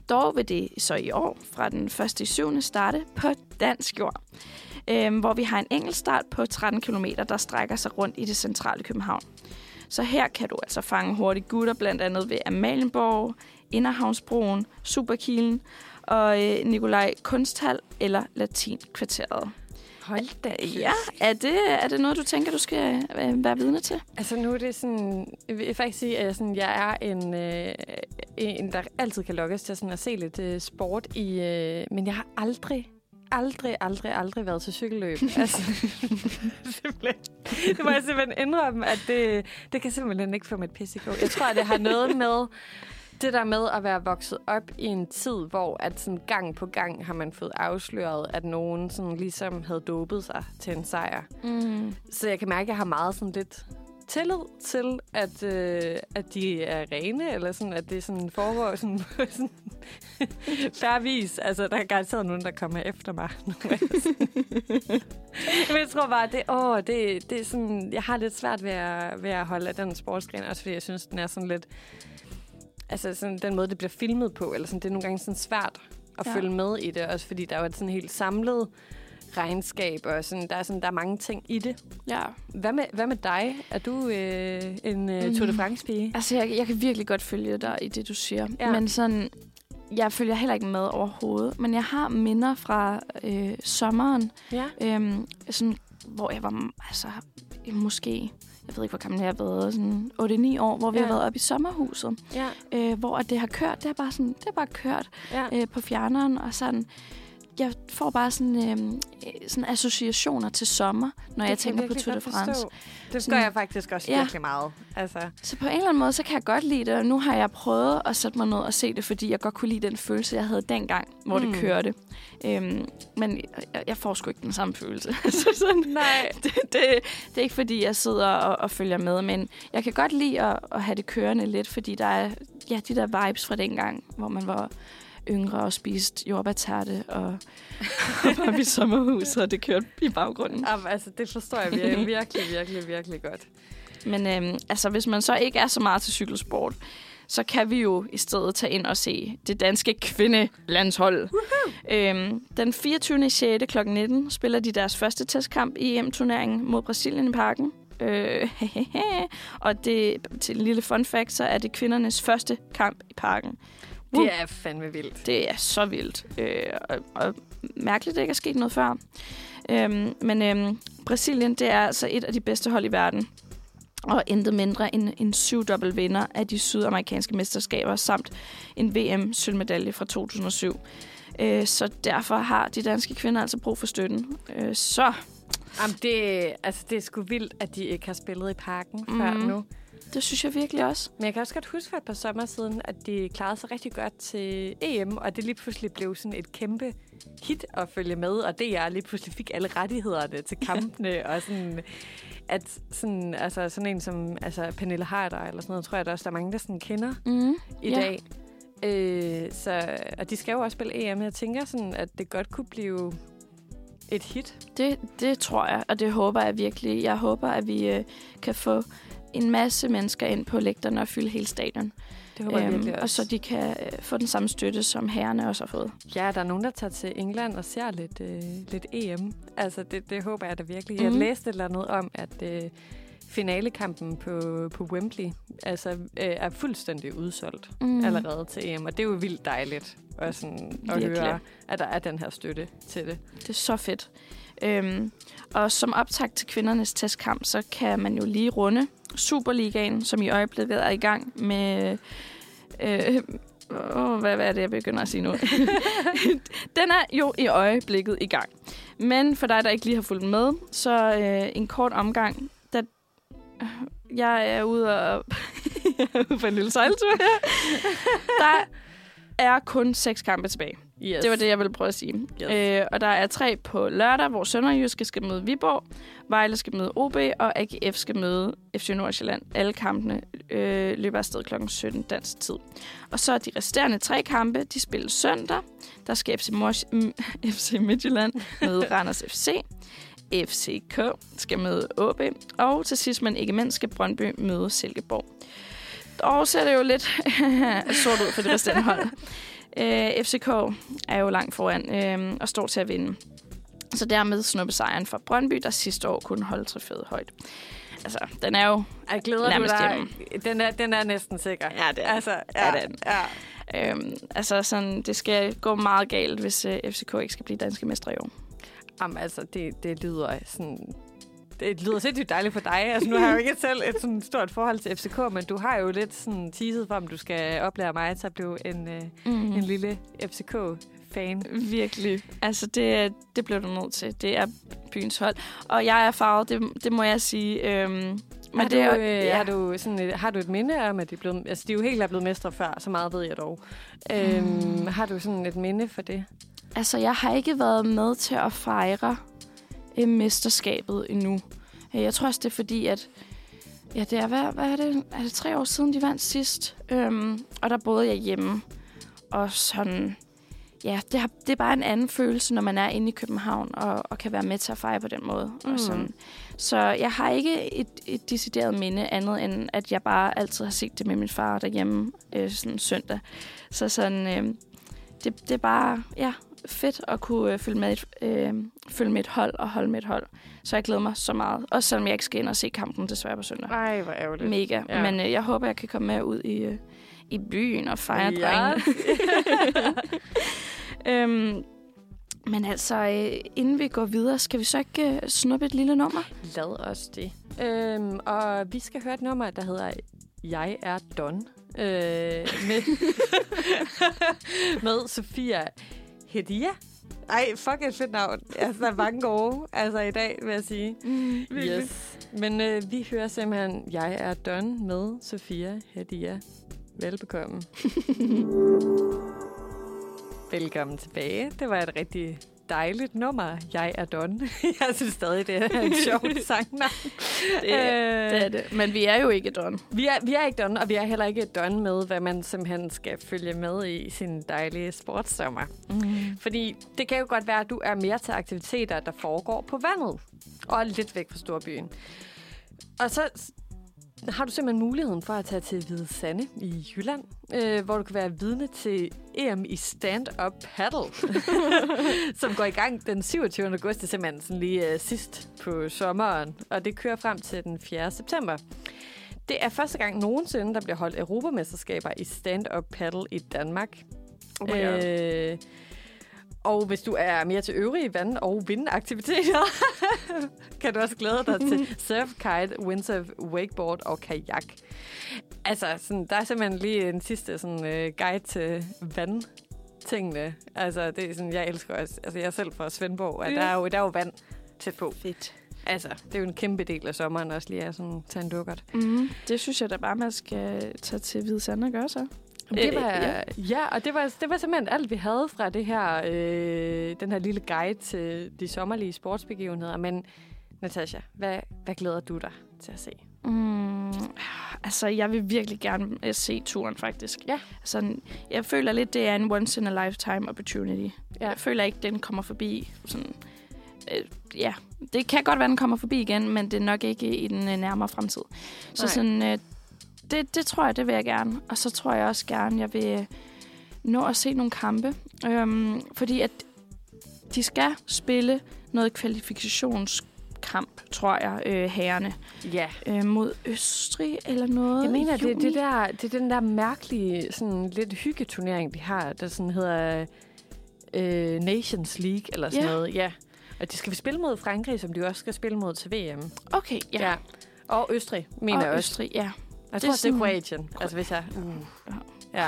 Dog vil det så i år fra den 1. 7. starte på dansk jord, øh, hvor vi har en enkelt start på 13 km, der strækker sig rundt i det centrale København. Så her kan du altså fange hurtige gutter, blandt andet ved Amalienborg, Inderhavnsbroen, Superkilen og øh, Nikolaj Kunsthal eller Latinkvarteret. Hold da Ja, er det, er det noget, du tænker, du skal øh, være vidne til? Altså nu er det sådan, jeg vil faktisk sige, at jeg, sådan, jeg er en, øh, en, der altid kan lokkes til sådan at se lidt øh, sport i, øh, men jeg har aldrig, aldrig, aldrig, aldrig været til cykelløb. altså, simpelthen. det må jeg simpelthen indrømme, at det, det kan simpelthen ikke få mit pis i gå. Jeg tror, at det har noget med det der med at være vokset op i en tid, hvor at sådan gang på gang har man fået afsløret, at nogen sådan ligesom havde dopet sig til en sejr. Mm. Så jeg kan mærke, at jeg har meget sådan lidt tillid til, at, øh, at de er rene, eller sådan, at det sådan foregår sådan, på sådan færre vis. Altså, der er garanteret nogen, der kommer efter mig. Men jeg tror bare, det, åh, det, det er sådan, jeg har lidt svært ved at, ved at holde af den sportsgren, også fordi jeg synes, den er sådan lidt, altså sådan den måde, det bliver filmet på, eller sådan, det er nogle gange sådan svært at Ja. følge med i det, også fordi der er jo et sådan helt samlet regnskab, og sådan, der, er sådan, der er mange ting i det. Ja. Hvad med, hvad med dig? Er du øh, en øh, Tour de Mm. France-pige? Altså, jeg, jeg kan virkelig godt følge dig i det, du siger. Ja. Men sådan, jeg følger heller ikke med overhovedet. Men jeg har minder fra øh, sommeren, Ja. øhm, sådan, hvor jeg var, altså, måske, jeg ved ikke, hvor gammel jeg har været, sådan 8-9 år, hvor vi Ja. har været oppe i sommerhuset. Ja. øh, hvor det har kørt. Det har bare, sådan, det har bare kørt ja. øh, på fjerneren, og sådan... Jeg får bare sådan, øh, sådan associationer til sommer, når jeg tænker på Tour de France. Det gør jeg faktisk også Ja. virkelig meget. Altså, Så på en eller anden måde, så kan jeg godt lide det, og nu har jeg prøvet at sætte mig ned og se det, fordi jeg godt kunne lide den følelse, jeg havde dengang, hvor. Mm. det kørte. Øhm, men jeg, jeg får sgu ikke den samme følelse. så sådan, nej. det, det, det er ikke, fordi jeg sidder og, og følger med, men jeg kan godt lide at, at have det kørende lidt, fordi der er ja, de der vibes fra dengang, hvor man var yngre og spiste jordbærterte og, var i sommerhus, og det kørte i baggrunden. Jamen, altså, det forstår jeg virkelig, virkelig, virkelig, virkelig godt. Men øhm, altså, hvis man så ikke er så meget til cykelsport, så kan vi jo i stedet tage ind og se det danske kvindelandshold. Øhm, den 24. 6. kl. 19 spiller de deres første testkamp i EM-turneringen mod Brasilien i parken. Øh, og det, til en lille fun fact, så er det kvindernes første kamp i parken. Uh. Det er fandme vildt. Det er så vildt. Øh, og, og mærkeligt, at det ikke er sket noget før. Øhm, men øhm, Brasilien, det er altså et af de bedste hold i verden. Og intet mindre end en syvdobbelt vinder af de sydamerikanske mesterskaber, samt en VM-sølvmedalje fra 2007. Øh, så derfor har de danske kvinder altså brug for støtten. Øh, så Jamen, det, altså, det er sgu vildt, at de ikke har spillet i parken mm. før Mhm. nu. Det synes jeg virkelig også. Men jeg kan også godt huske for et par sommer siden, at de klarede sig rigtig godt til EM, og det lige pludselig blev sådan et kæmpe hit at følge med, og det jeg lige pludselig fik alle rettighederne til kampene, og sådan at sådan, altså, sådan en som altså, Pernille Harder eller sådan noget, tror jeg der også, der er mange, der sådan kender Mm. i Ja. dag. Øh, så, og de skal jo også spille EM. Jeg tænker sådan, at det godt kunne blive et hit. Det, det tror jeg, og det håber jeg virkelig. Jeg håber, at vi øh, kan få en masse mennesker ind på lægterne og fylde hele stadion. Det håber jeg virkelig Øhm, og også. så de kan øh, få den samme støtte, som herrerne også har fået. Ja, der er nogen, der tager til England og ser lidt, øh, lidt EM. Altså, det, det håber jeg da virkelig. Mhm. Jeg læste et eller andet om, at øh, finalekampen på, på Wembley altså, øh, er fuldstændig udsolgt Mm. allerede til EM. Og det er jo vildt dejligt at, sådan, at Virkelig. høre, at der er den her støtte til det. Det er så fedt. Øhm, og som optakt til kvindernes testkamp, så kan man jo lige runde Superligaen, som i øjeblikket er i gang med... Øh, oh, hvad, hvad er det, jeg begynder at sige nu? Den er jo i øjeblikket i gang. Men for dig, der ikke lige har fulgt med, så øh, en kort omgang, da jeg er ude og jeg er ude på en lille sejltur her. Der er kun seks kampe tilbage. Yes. Det var det, jeg ville prøve at sige. Yes. Øh, og der er tre på lørdag, hvor Sønderjyske skal møde Viborg, Vejle skal møde OB, og AGF skal møde FC Nordsjælland. Alle kampene øh, løber afsted kl. 17 dansk tid. Og så er de resterende tre kampe, de spilles søndag. Der skal FC, Mors- mm, FC Midtjylland møde Randers FC. FCK skal møde OB. Og til sidst, men ikke mindst, skal Brøndby møde Silkeborg. Og ser det jo lidt sort ud for det resterende hold. Øh, FCK er jo langt foran øh, og står til at vinde. Så dermed snuppe sejren fra Brøndby, der sidste år kunne holde trofæet højt. Altså, den er jo... Jeg glæder du Nærmest dig. hjemme. Den er, den er næsten sikker. Ja, det er Altså, Ja, ja, den. ja. Øh, altså, sådan, det skal gå meget galt, hvis øh, FCK ikke skal blive danske mestre i år. Jamen, altså, det, det lyder sådan... Det lyder sindssygt dejligt for dig. Altså, nu har jeg jo ikke selv et sådan stort forhold til FCK, men du har jo lidt sådan teaset for, om du skal oplære mig til at blive en, øh, Mm. en lille FCK-fan. Virkelig. Altså, det, det bliver du nødt til. Det er byens hold. Og jeg er farvet, det, det må jeg sige. Øhm, men har, det du, er, øh, ja. har, du sådan et, har du et minde om, at de blevet... Altså, de er jo helt er blevet mestre før, så meget ved jeg dog. Øhm, Mm. Har du sådan et minde for det? Altså, jeg har ikke været med til at fejre øh, mesterskabet endnu. Øh, Jeg tror også, det er fordi, at... Ja, det er, hvad, hvad er det? Er det tre år siden, de vandt sidst? Øhm, og der boede jeg hjemme. Og sådan... Ja, det, har, det er bare en anden følelse, når man er inde i København og, og kan være med til at fejre på den måde. Mm. Og sådan. Så jeg har ikke et, et decideret minde andet, end at jeg bare altid har set det med min far derhjemme øh, sådan søndag. Så sådan, øh, det, det er bare ja, fedt at kunne øh, følge, med et, øh, følge med et hold og holde med et hold. Så jeg glæder mig så meget. Også selvom jeg ikke skal ind og se kampen desværre på søndag. Ej, hvor ærgerligt. Mega. Ja. Men øh, jeg håber, jeg kan komme med ud i, øh, i byen og fejre Ja. drengene. øhm, men altså, øh, inden vi går videre, skal vi så ikke øh, snuppe et lille nummer? Lad os det. Øhm, og vi skal høre et nummer, der hedder Jeg er Don. Øh, med, med Sofia Hedia. Ej, fuck et fedt navn. Altså, der er mange gode altså, i dag, vil jeg sige. Mm, Yes. Men øh, vi hører simpelthen Jeg er Don med Sofia Hedia. Velbekomme. Velkommen tilbage. Det var et rigtig dejligt nummer. Jeg er Don. Jeg synes stadig, det er en sjov sangnavn. Det, er, det er det. Men vi er jo ikke Don. Vi er, vi er ikke done, og vi er heller ikke done med, hvad man simpelthen skal følge med i sin dejlige sportssommer. Mm. Fordi det kan jo godt være, at du er mere til aktiviteter, der foregår på vandet. Og lidt væk fra storbyen. Og så har du simpelthen muligheden for at tage til Hvide Sande i Jylland, øh, hvor du kan være vidne til EM i stand-up paddle, som går i gang den 27. august. Det er simpelthen sådan lige øh, sidst på sommeren, og det kører frem til den 4. september. Det er første gang nogensinde, der bliver holdt europamesterskaber i stand-up paddle i Danmark. Oh øh, og hvis du er mere til øvrige vand- og vindaktiviteter, kan du også glæde dig til surf, kite, windsurf, wakeboard og kajak. Altså, sådan, der er simpelthen lige en sidste sådan, øh, guide til vandtingene. Altså, det er sådan, jeg elsker også. Altså, jeg er selv fra Svendborg, Ja. der er jo, der er jo vand tæt på. Fedt. altså, det er jo en kæmpe del af sommeren også lige at sådan, tage en dukkert. Mm, det synes jeg da bare, man skal tage til Hvide Sande og gøre så. Det Øh, var, ja. ja. ja, og det var, det var simpelthen alt, vi havde fra det her, øh, den her lille guide til de sommerlige sportsbegivenheder. Men Natasha, hvad, hvad glæder du dig til at se? Mm, altså, jeg vil virkelig gerne øh, se turen, faktisk. Ja. Altså, jeg føler lidt, det er en once in a lifetime opportunity. Ja. Jeg føler ikke, den kommer forbi. Sådan, øh, ja, det kan godt være, den kommer forbi igen, men det er nok ikke i den øh, nærmere fremtid. Så Nej. sådan, øh, det, det tror jeg, det vil jeg gerne. Og så tror jeg også gerne, jeg vil øh, nå at se nogle kampe. Øhm, fordi at de skal spille noget kvalifikationskamp, tror jeg, øh, herrene. Ja. Øh, mod Østrig eller noget. Jeg mener, det, det, der, det er den der mærkelige, sådan lidt hyggeturnering, de har, der sådan hedder øh, Nations League eller sådan Ja. noget. Ja. Og de skal spille mod Frankrig, som de også skal spille mod til VM. Okay, ja. ja. Og Østrig, mener og jeg også. Østrig, ja. Jeg Det tror, er det er sådan- Kroatien. Altså, hvis jeg... Uh. Ja. Ja.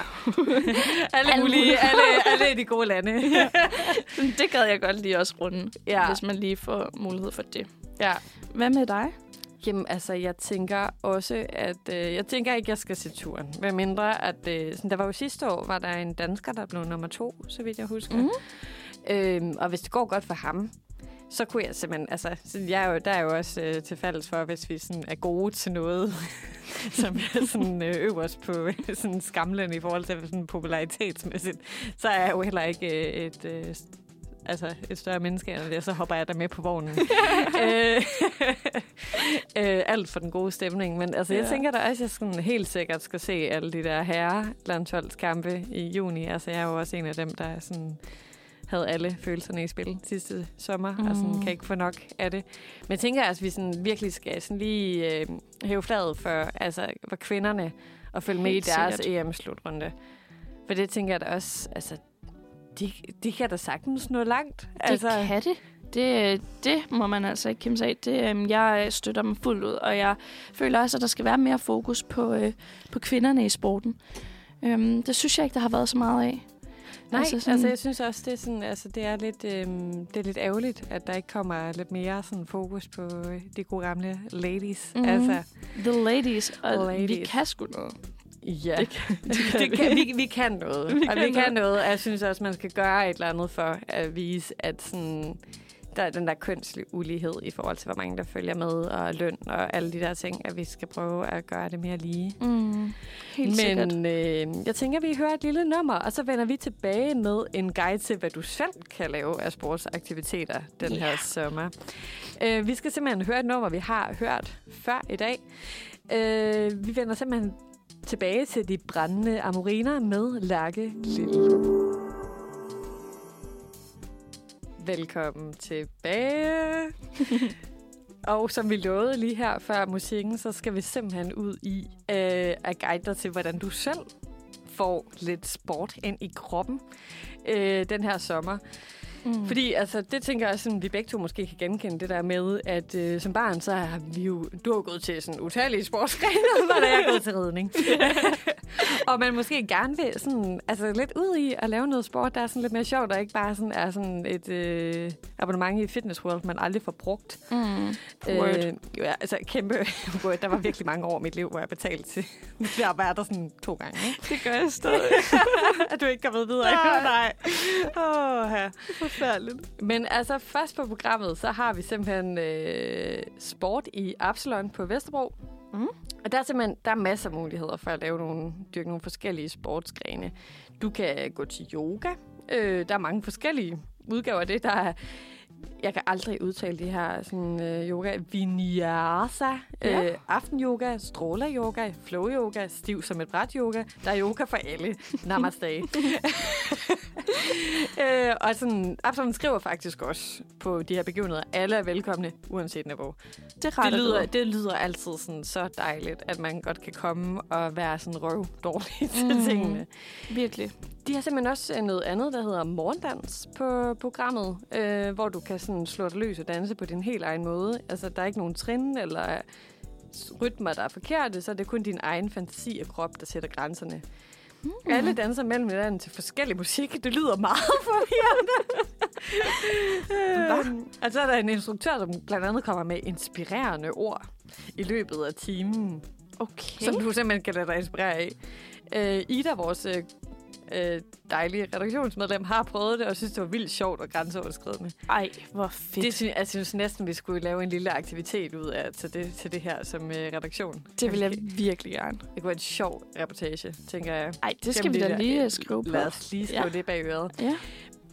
alle, mulige, alle, alle de gode lande. Det gad jeg godt lige også runde, ja. hvis man lige får mulighed for det. ja. Hvad med dig? Jamen, altså, jeg tænker også, at... Øh, jeg tænker ikke, jeg skal se turen. Med mindre, at... Øh, sådan, der var jo sidste år, var der en dansker, der blev nummer to, så vidt jeg husker. Mm. Øhm, og hvis det går godt for ham, så kunne jeg simpelthen... Altså, så jeg er jo, der er jo også øh, til fælles for, hvis vi sådan er gode til noget, som er sådan øh, øverst på sådan skamlen i forhold til sådan popularitetsmæssigt, så er jeg jo heller ikke øh, et... Øh, altså et større menneske end det, så hopper jeg der med på vognen. øh, øh, alt for den gode stemning. Men altså, jeg Ja. tænker da også, at jeg sådan helt sikkert skal se alle de der herre landsholdskampe i juni. Altså, jeg er jo også en af dem, der sådan havde alle følelserne i spil sidste sommer, mm. og sådan Mm. kan ikke få nok af det. Men jeg tænker, at vi sådan virkelig skal sådan lige øh, hæve fladet for, altså, for kvinderne og følge med i deres sikkert. EM-slutrunde. For det tænker jeg da også, altså, de, de kan da sagtens nå langt. Det altså, kan det. Det, det må man altså ikke kæmpe sig af. Det, øhm, jeg støtter dem fuldt ud, og jeg føler også, at der skal være mere fokus på, øh, på kvinderne i sporten. Øhm, det synes jeg ikke, der har været så meget af. Nej, Altså sådan- altså jeg synes også, det er, sådan, altså, det er, lidt, øhm, det er lidt ærgerligt, at der ikke kommer lidt mere sådan, fokus på øh, de gode gamle ladies. Mm. Altså, The ladies, og Ladies. vi kan sgu noget. ja, Det kan, det det kan, vi, vi kan noget. Vi Vi og kan vi kan noget. noget, og jeg synes også, man skal gøre et eller andet for at vise, at sådan, der er den der kønslige ulighed i forhold til, hvor mange der følger med, og løn og alle de der ting, at vi skal prøve at gøre det mere lige. Mm, helt sikkert. Men øh, jeg tænker, vi hører et lille nummer, og så vender vi tilbage med en guide til, hvad du selv kan lave af sportsaktiviteter den Ja. her sommer. Øh, vi skal simpelthen høre et nummer, vi har hørt før i dag. Øh, vi vender simpelthen tilbage til de brændende amoriner med Lærke Lille. Velkommen tilbage. Og som vi lovede lige her før musikken, så skal vi simpelthen ud i øh, at guide dig til, hvordan du selv får lidt sport ind i kroppen øh, den her sommer. Mm. Fordi altså, det tænker jeg, sådan, vi begge to måske kan genkende det der med, at øh, som barn, så har vi jo, du har gået til sådan utallige sportsgrene, hvor jeg er gået til ridning. og man måske gerne vil sådan, altså, lidt ud i at lave noget sport, der er sådan lidt mere sjovt, og ikke bare sådan, er sådan et øh, abonnement i Fitness World, man aldrig får brugt. Mm. Word. Øh, ja, altså kæmpe Word. Der var virkelig mange år i mit liv, hvor jeg betalte til være der sådan to gange. Ikke? Det gør jeg stadig. at du ikke ved videre. Nej. Nej. Oh, ja. Forfærdeligt. Men altså først på programmet, så har vi simpelthen øh, sport i Absalon på Vesterbro. Mm. Og der er simpelthen der er masser af muligheder for at lave nogle, dyrke nogle forskellige sportsgrene. Du kan gå til yoga. Øh, der er mange forskellige udgaver af det. Der er jeg kan aldrig udtale det her sådan, øh, yoga. Vinyasa, Ja. øh, aftenyoga, stråler yoga, flow yoga, stiv som et bræt yoga. Der er yoga for alle. Namaste. øh, og sådan, Absalon skriver faktisk også på de her begivenheder, alle er velkomne, uanset niveau. Det, Det lyder, det lyder altid sådan så dejligt, at man godt kan komme og være sådan røv dårlig til Mm. tingene. Virkelig. De har simpelthen også øh, noget andet, der hedder morgendans på programmet, øh, hvor du kan sådan slå dig løs og danse på din helt egen måde. Altså, der er ikke nogen trin eller rytmer, der er forkerte, så er det kun din egen fantasi og krop, der sætter grænserne. Mm. Alle danser mellem hinanden til forskellig musik. Det lyder meget forvirrende. Øhm, og så er der en instruktør, som blandt andet kommer med inspirerende ord i løbet af timen, Okay. som du simpelthen kan lade dig inspirere af. Øh, Ida, vores øh, øh, dejlige redaktionsmedlem, har prøvet det, og synes, det var vildt sjovt og grænseoverskridende. Ej, hvor fedt. Det synes, jeg synes næsten, vi skulle lave en lille aktivitet ud af til det, til det her som øh, redaktion. det vil jeg virkelig gerne. Det kunne være en sjov reportage, tænker jeg. Ej, det skal Gennem vi da der- lige øh, skrive på. Lad os lige skrive ja. det bag øret. Ja.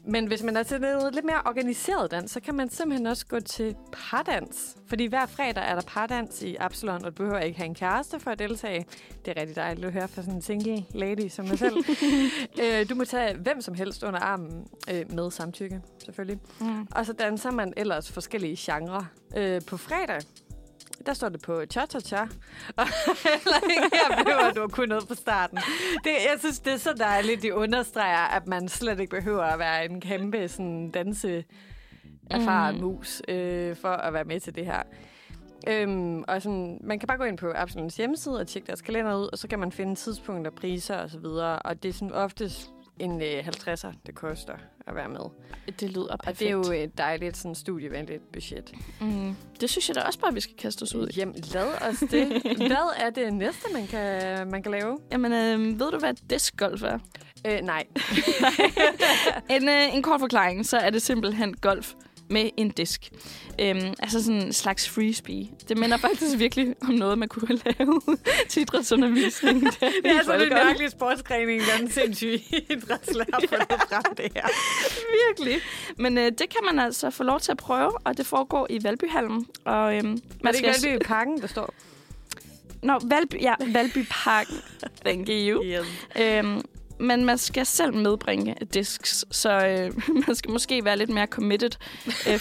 Men hvis man er til noget lidt mere organiseret dans, så kan man simpelthen også gå til pardans. Fordi hver fredag er der pardans i Absalon, og du behøver ikke have en kæreste for at deltage. Det er rigtig dejligt at høre fra sådan en single lady som mig selv. øh, du må tage hvem som helst under armen øh, med samtykke, selvfølgelig. Mm. Og så danser man ellers forskellige genrer. Øh, på fredag, der står det på cha-cha-cha. Og heller ikke her behøver du at kunne noget på starten. Det, jeg synes, det er så dejligt, de understreger, at man slet ikke behøver at være en kæmpe sådan, danse erfaren Mm. mus øh, for at være med til det her. Øhm, og sådan, man kan bare gå ind på Absoluts hjemmeside og tjekke deres kalender ud, og så kan man finde tidspunkter, priser og så videre. Og det er sådan oftest en øh, 50'er, det koster at være med. Det lyder Og perfekt. det er jo et dejligt sådan, studievenligt budget. Mm. Det synes jeg da også bare, vi skal kaste os ud i. Jamen, lad os det. Hvad er det næste, man kan, man kan lave? Jamen, øh, ved du, hvad discgolf er? Øh, nej. En, øh, en kort forklaring, så er det simpelthen golf med en disk. Øhm, altså sådan en slags frisbee. Det minder faktisk virkelig om noget, man kunne lave til idrætsundervisning. Det er, er sådan en folkehold. mærkelig sportsgrening, der er en sindssyg idrætslærer for det frem, det her. Virkelig. Men øh, det kan man altså få lov til at prøve, og det foregår i Valbyhallen. Og, øhm, Man man det skal... ikke i pakken, der står? Nå, Valby, ja, Valby Park. Thank you. Yes. Øhm, men man skal selv medbringe disks, så øh, man skal måske være lidt mere committed, øh,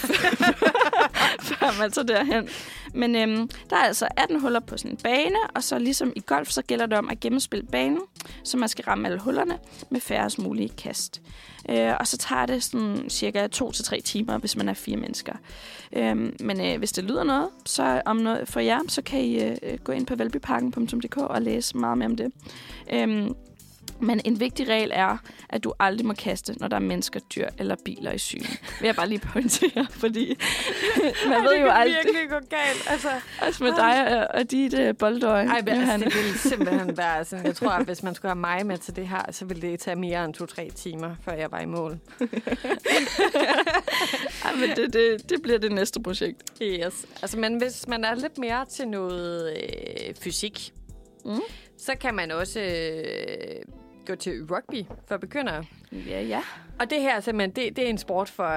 før man tager derhen. Men øh, der er altså 18 huller på sådan en bane, og så ligesom i golf, så gælder det om at gennemspille banen, så man skal ramme alle hullerne med færrest mulige kast. Øh, og så tager det sådan cirka 2-3 timer, hvis man er fire mennesker. Øh, men øh, hvis det lyder noget, så om noget for jer, så kan I øh, gå ind på valbyparken.dk og læse meget mere om det. Øh, men en vigtig regel er, at du aldrig må kaste, når der er mennesker, dyr eller biler i syne. Vil jeg bare lige pointere, fordi man Ej, ved det jo kan aldrig, virkelig gå galt. Altså, også med dig og, og dit uh, boldøje, ej, men, altså, det ville simpelthen være sådan. Jeg tror, at hvis man skulle have mig med til det her, så ville det tage mere end to-tre timer, før jeg var i mål. Ej, men det, det, det bliver det næste projekt. Yes. Altså, men hvis man er lidt mere til noget øh, fysik, Mm. så kan man også øh, gå til rugby for begyndere. Ja, ja. Og det her er simpelthen, det, det er en sport for,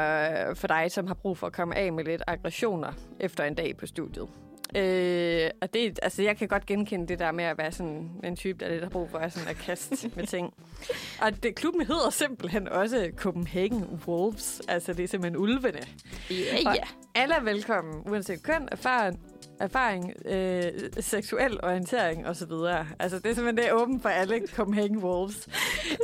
for dig, som har brug for at komme af med lidt aggressioner efter en dag på studiet. Øh, og det, altså, jeg kan godt genkende det der med at være sådan en type, der lidt har brug for at, sådan at kaste med ting. Og det, klubben hedder simpelthen også Copenhagen Wolves. Altså, det er simpelthen ulvene. Ja, Og ja. Alle er velkommen, uanset køn, erfaring, erfaring øh, seksuel orientering osv. Altså, det er simpelthen det er åbent for alle Copenhagen Wolves.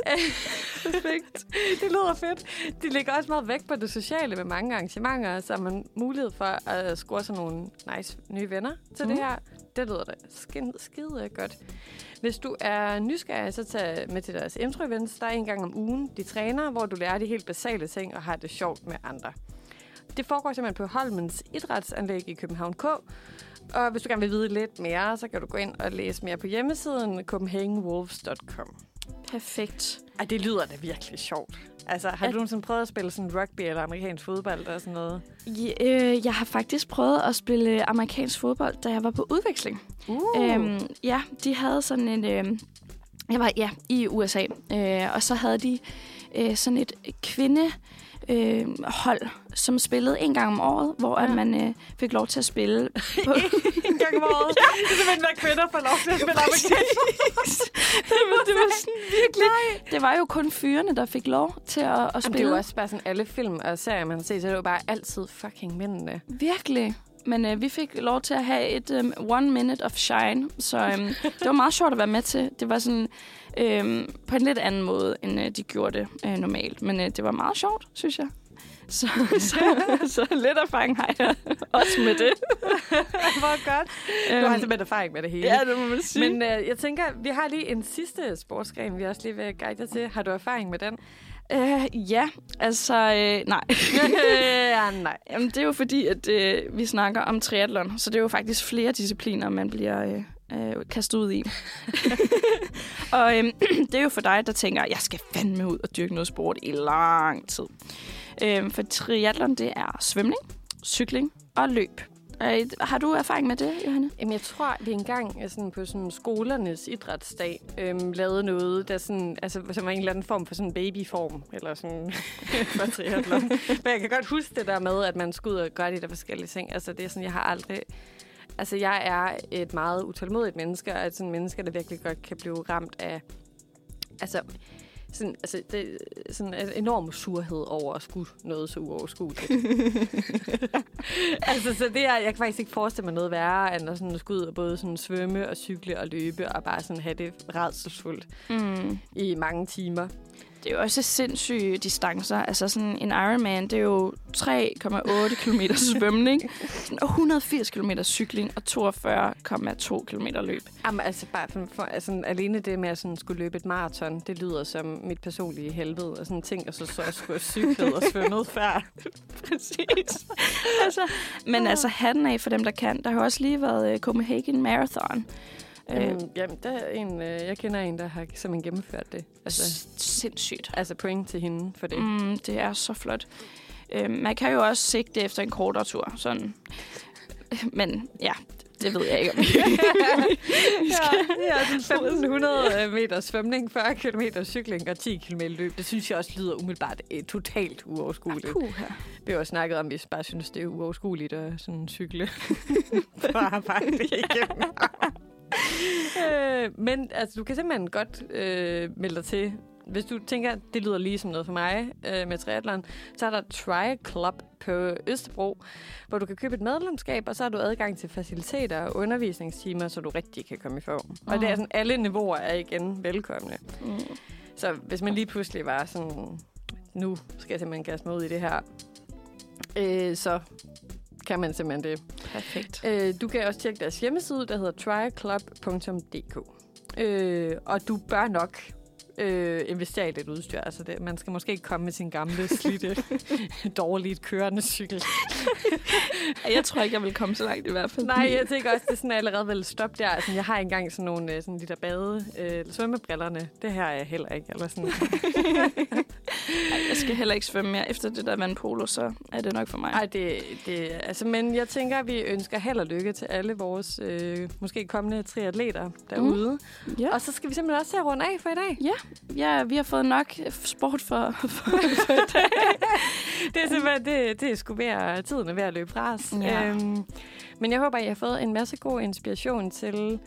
Perfekt. det lyder fedt. De lægger også meget vægt på det sociale med mange arrangementer, så har man mulighed for at score sådan nogle nice nye venner til mm. det her. Det lyder da skide, skide godt. Hvis du er nysgerrig, så tag med til deres intro-events. Der er en gang om ugen, de træner, hvor du lærer de helt basale ting og har det sjovt med andre. Det foregår simpelthen på Holmens Idrætsanlæg i København K. Og hvis du gerne vil vide lidt mere, så kan du gå ind og læse mere på hjemmesiden copenhagenwolves.com. Perfekt. Ej, det lyder da virkelig sjovt. Altså, har At- du nogensinde prøvet at spille sådan rugby eller amerikansk fodbold og sådan noget? Ja, øh, jeg har faktisk prøvet at spille amerikansk fodbold, da jeg var på udveksling. Uh. Øhm, ja, de havde sådan en... Øh, jeg var ja, i USA, øh, og så havde de øh, sådan et kvinde øh, hold, som spillede en gang om året, hvor ja. At man øh, fik lov til at spille på... en gang om året. ja. Det er simpelthen, når kvinder får lov til at spille amerikansk Men det var sådan virkelig... Det var jo kun fyrene, der fik lov til at, at Jamen, det er spille. jo også bare sådan, alle film og serier, man har set, så er det jo bare altid fucking mændene. Virkelig. Men øh, vi fik lov til at have et um, one minute of shine, så øhm, det var meget sjovt at være med til. Det var sådan øhm, på en lidt anden måde, end øh, de gjorde det øh, normalt. Men øh, det var meget sjovt, synes jeg. Så, så, så lidt erfaring har jeg også med det. Hvor godt. Du har simpelthen erfaring med det hele. Ja, det må man sige. Men øh, jeg tænker, vi har lige en sidste sportsgren, vi også lige vil guide dig til. Har du erfaring med den? Uh, ja, altså, øh, nej. ja, nej. Jamen, det er jo fordi, at øh, vi snakker om triathlon, så det er jo faktisk flere discipliner, man bliver øh, øh, kastet ud i. og øh, det er jo for dig, der tænker, jeg skal fandme ud og dyrke noget sport i lang tid. Øh, for triathlon, det er svømning, cykling og løb. Øh, har du erfaring med det, Johanne? Jamen, jeg tror, vi engang sådan på sådan skolernes idrætsdag øhm, lavede noget, der sådan, altså, som var en eller anden form for sådan babyform, eller sådan for triathlon. Men jeg kan godt huske det der med, at man skulle ud og gøre de der forskellige ting. Altså, det er sådan, jeg har aldrig... Altså, jeg er et meget utålmodigt menneske, og et sådan menneske, der virkelig godt kan blive ramt af... Altså, sådan, altså, det, sådan en enorm surhed over at skulle noget så uoverskueligt. altså, så det er, jeg kan faktisk ikke forestille mig noget værre, end at sådan skulle ud og både sådan svømme og cykle og løbe, og bare sådan have det redselsfuldt Mm. i mange timer. Det er jo også sindssyge distancer. Altså sådan en Ironman, det er jo 3,8 km svømning, sådan 180 km cykling og 42,2 km løb. Jamen, altså, bare for, for, altså, alene det med at sådan, skulle løbe et maraton, det lyder som mit personlige helvede. Og sådan ting, og så, så jeg skulle have cyklet og svømmet før. Præcis. altså, men altså hatten af for dem, der kan. Der har også lige været uh, Copenhagen Marathon. Øh, Jamen, der er en, øh, jeg kender en, der har simpelthen gennemført det. Altså, sindssygt. altså point til hende for det. Mm, det er så flot. Øh, man kan jo også sigte efter en kortere tur. Sådan. Men ja, det ved jeg ikke om. ja, ja, sådan 1500 meter svømning, 40 km cykling og 10 km løb. Det synes jeg også lyder umiddelbart eh, totalt uoverskueligt. Puha. Vi har jo snakket om, at vi bare synes, det er uoverskueligt at sådan cykle på arbejde igennem. Øh, men altså, du kan simpelthen godt øh, melde dig til. Hvis du tænker, at det lyder lige som noget for mig øh, med triathlon, så er der Tri Club på Østerbro, hvor du kan købe et medlemskab, og så har du adgang til faciliteter og undervisningstimer, så du rigtig kan komme i form. Og det er sådan, alle niveauer er igen velkomne. Mm. Så hvis man lige pludselig var sådan, nu skal jeg simpelthen kaste mig ud i det her, øh, så kan man simpelthen det. Perfekt. Øh, du kan også tjekke deres hjemmeside, der hedder tryclub.dk. Øh, og du bør nok øh, investere i lidt udstyr. Altså det, man skal måske ikke komme med sin gamle, slidte, dårligt kørende cykel. Jeg tror ikke, jeg vil komme så langt i hvert fald. Nej, jeg tænker også, det er sådan, jeg allerede vil stoppe der. Altså, jeg har engang sådan nogle øh, sådan de der bade øh, svømmebrillerne. Det her er jeg heller ikke. Eller sådan. Ej, jeg skal heller ikke svømme mere. Efter det der vandpolo, så er det nok for mig. Ej, det, det, altså, men jeg tænker, at vi ønsker held og lykke til alle vores øh, måske kommende triatleter derude. Mm. Ja. Og så skal vi simpelthen også at runde af for i dag. ja, vi har fået nok sport for, for, det er simpelthen, det, det er sgu ved at, tiden er ved at løbe fra os. Ja. Øhm, men jeg håber, I har fået en masse god inspiration til,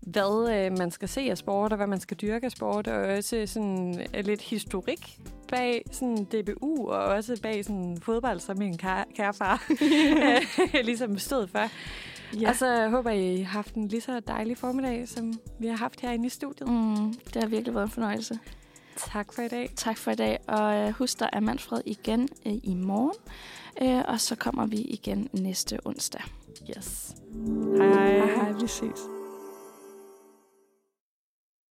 hvad øh, man skal se af sport, og hvad man skal dyrke af sport, og også sådan øh, lidt historik bag sådan DBU, og også bag sådan fodbold, som min kære, kære far ligesom stod for. Ja. Og så håber I har haft en lige så dejlig formiddag, som vi har haft herinde i studiet. Mm, det har virkelig været en fornøjelse. Tak for i dag. Tak for i dag, og øh, husk, der er Manfred igen øh, i morgen. Øh, og så kommer vi igen næste onsdag. Yes. Hej hej. Hej, hej, vi ses.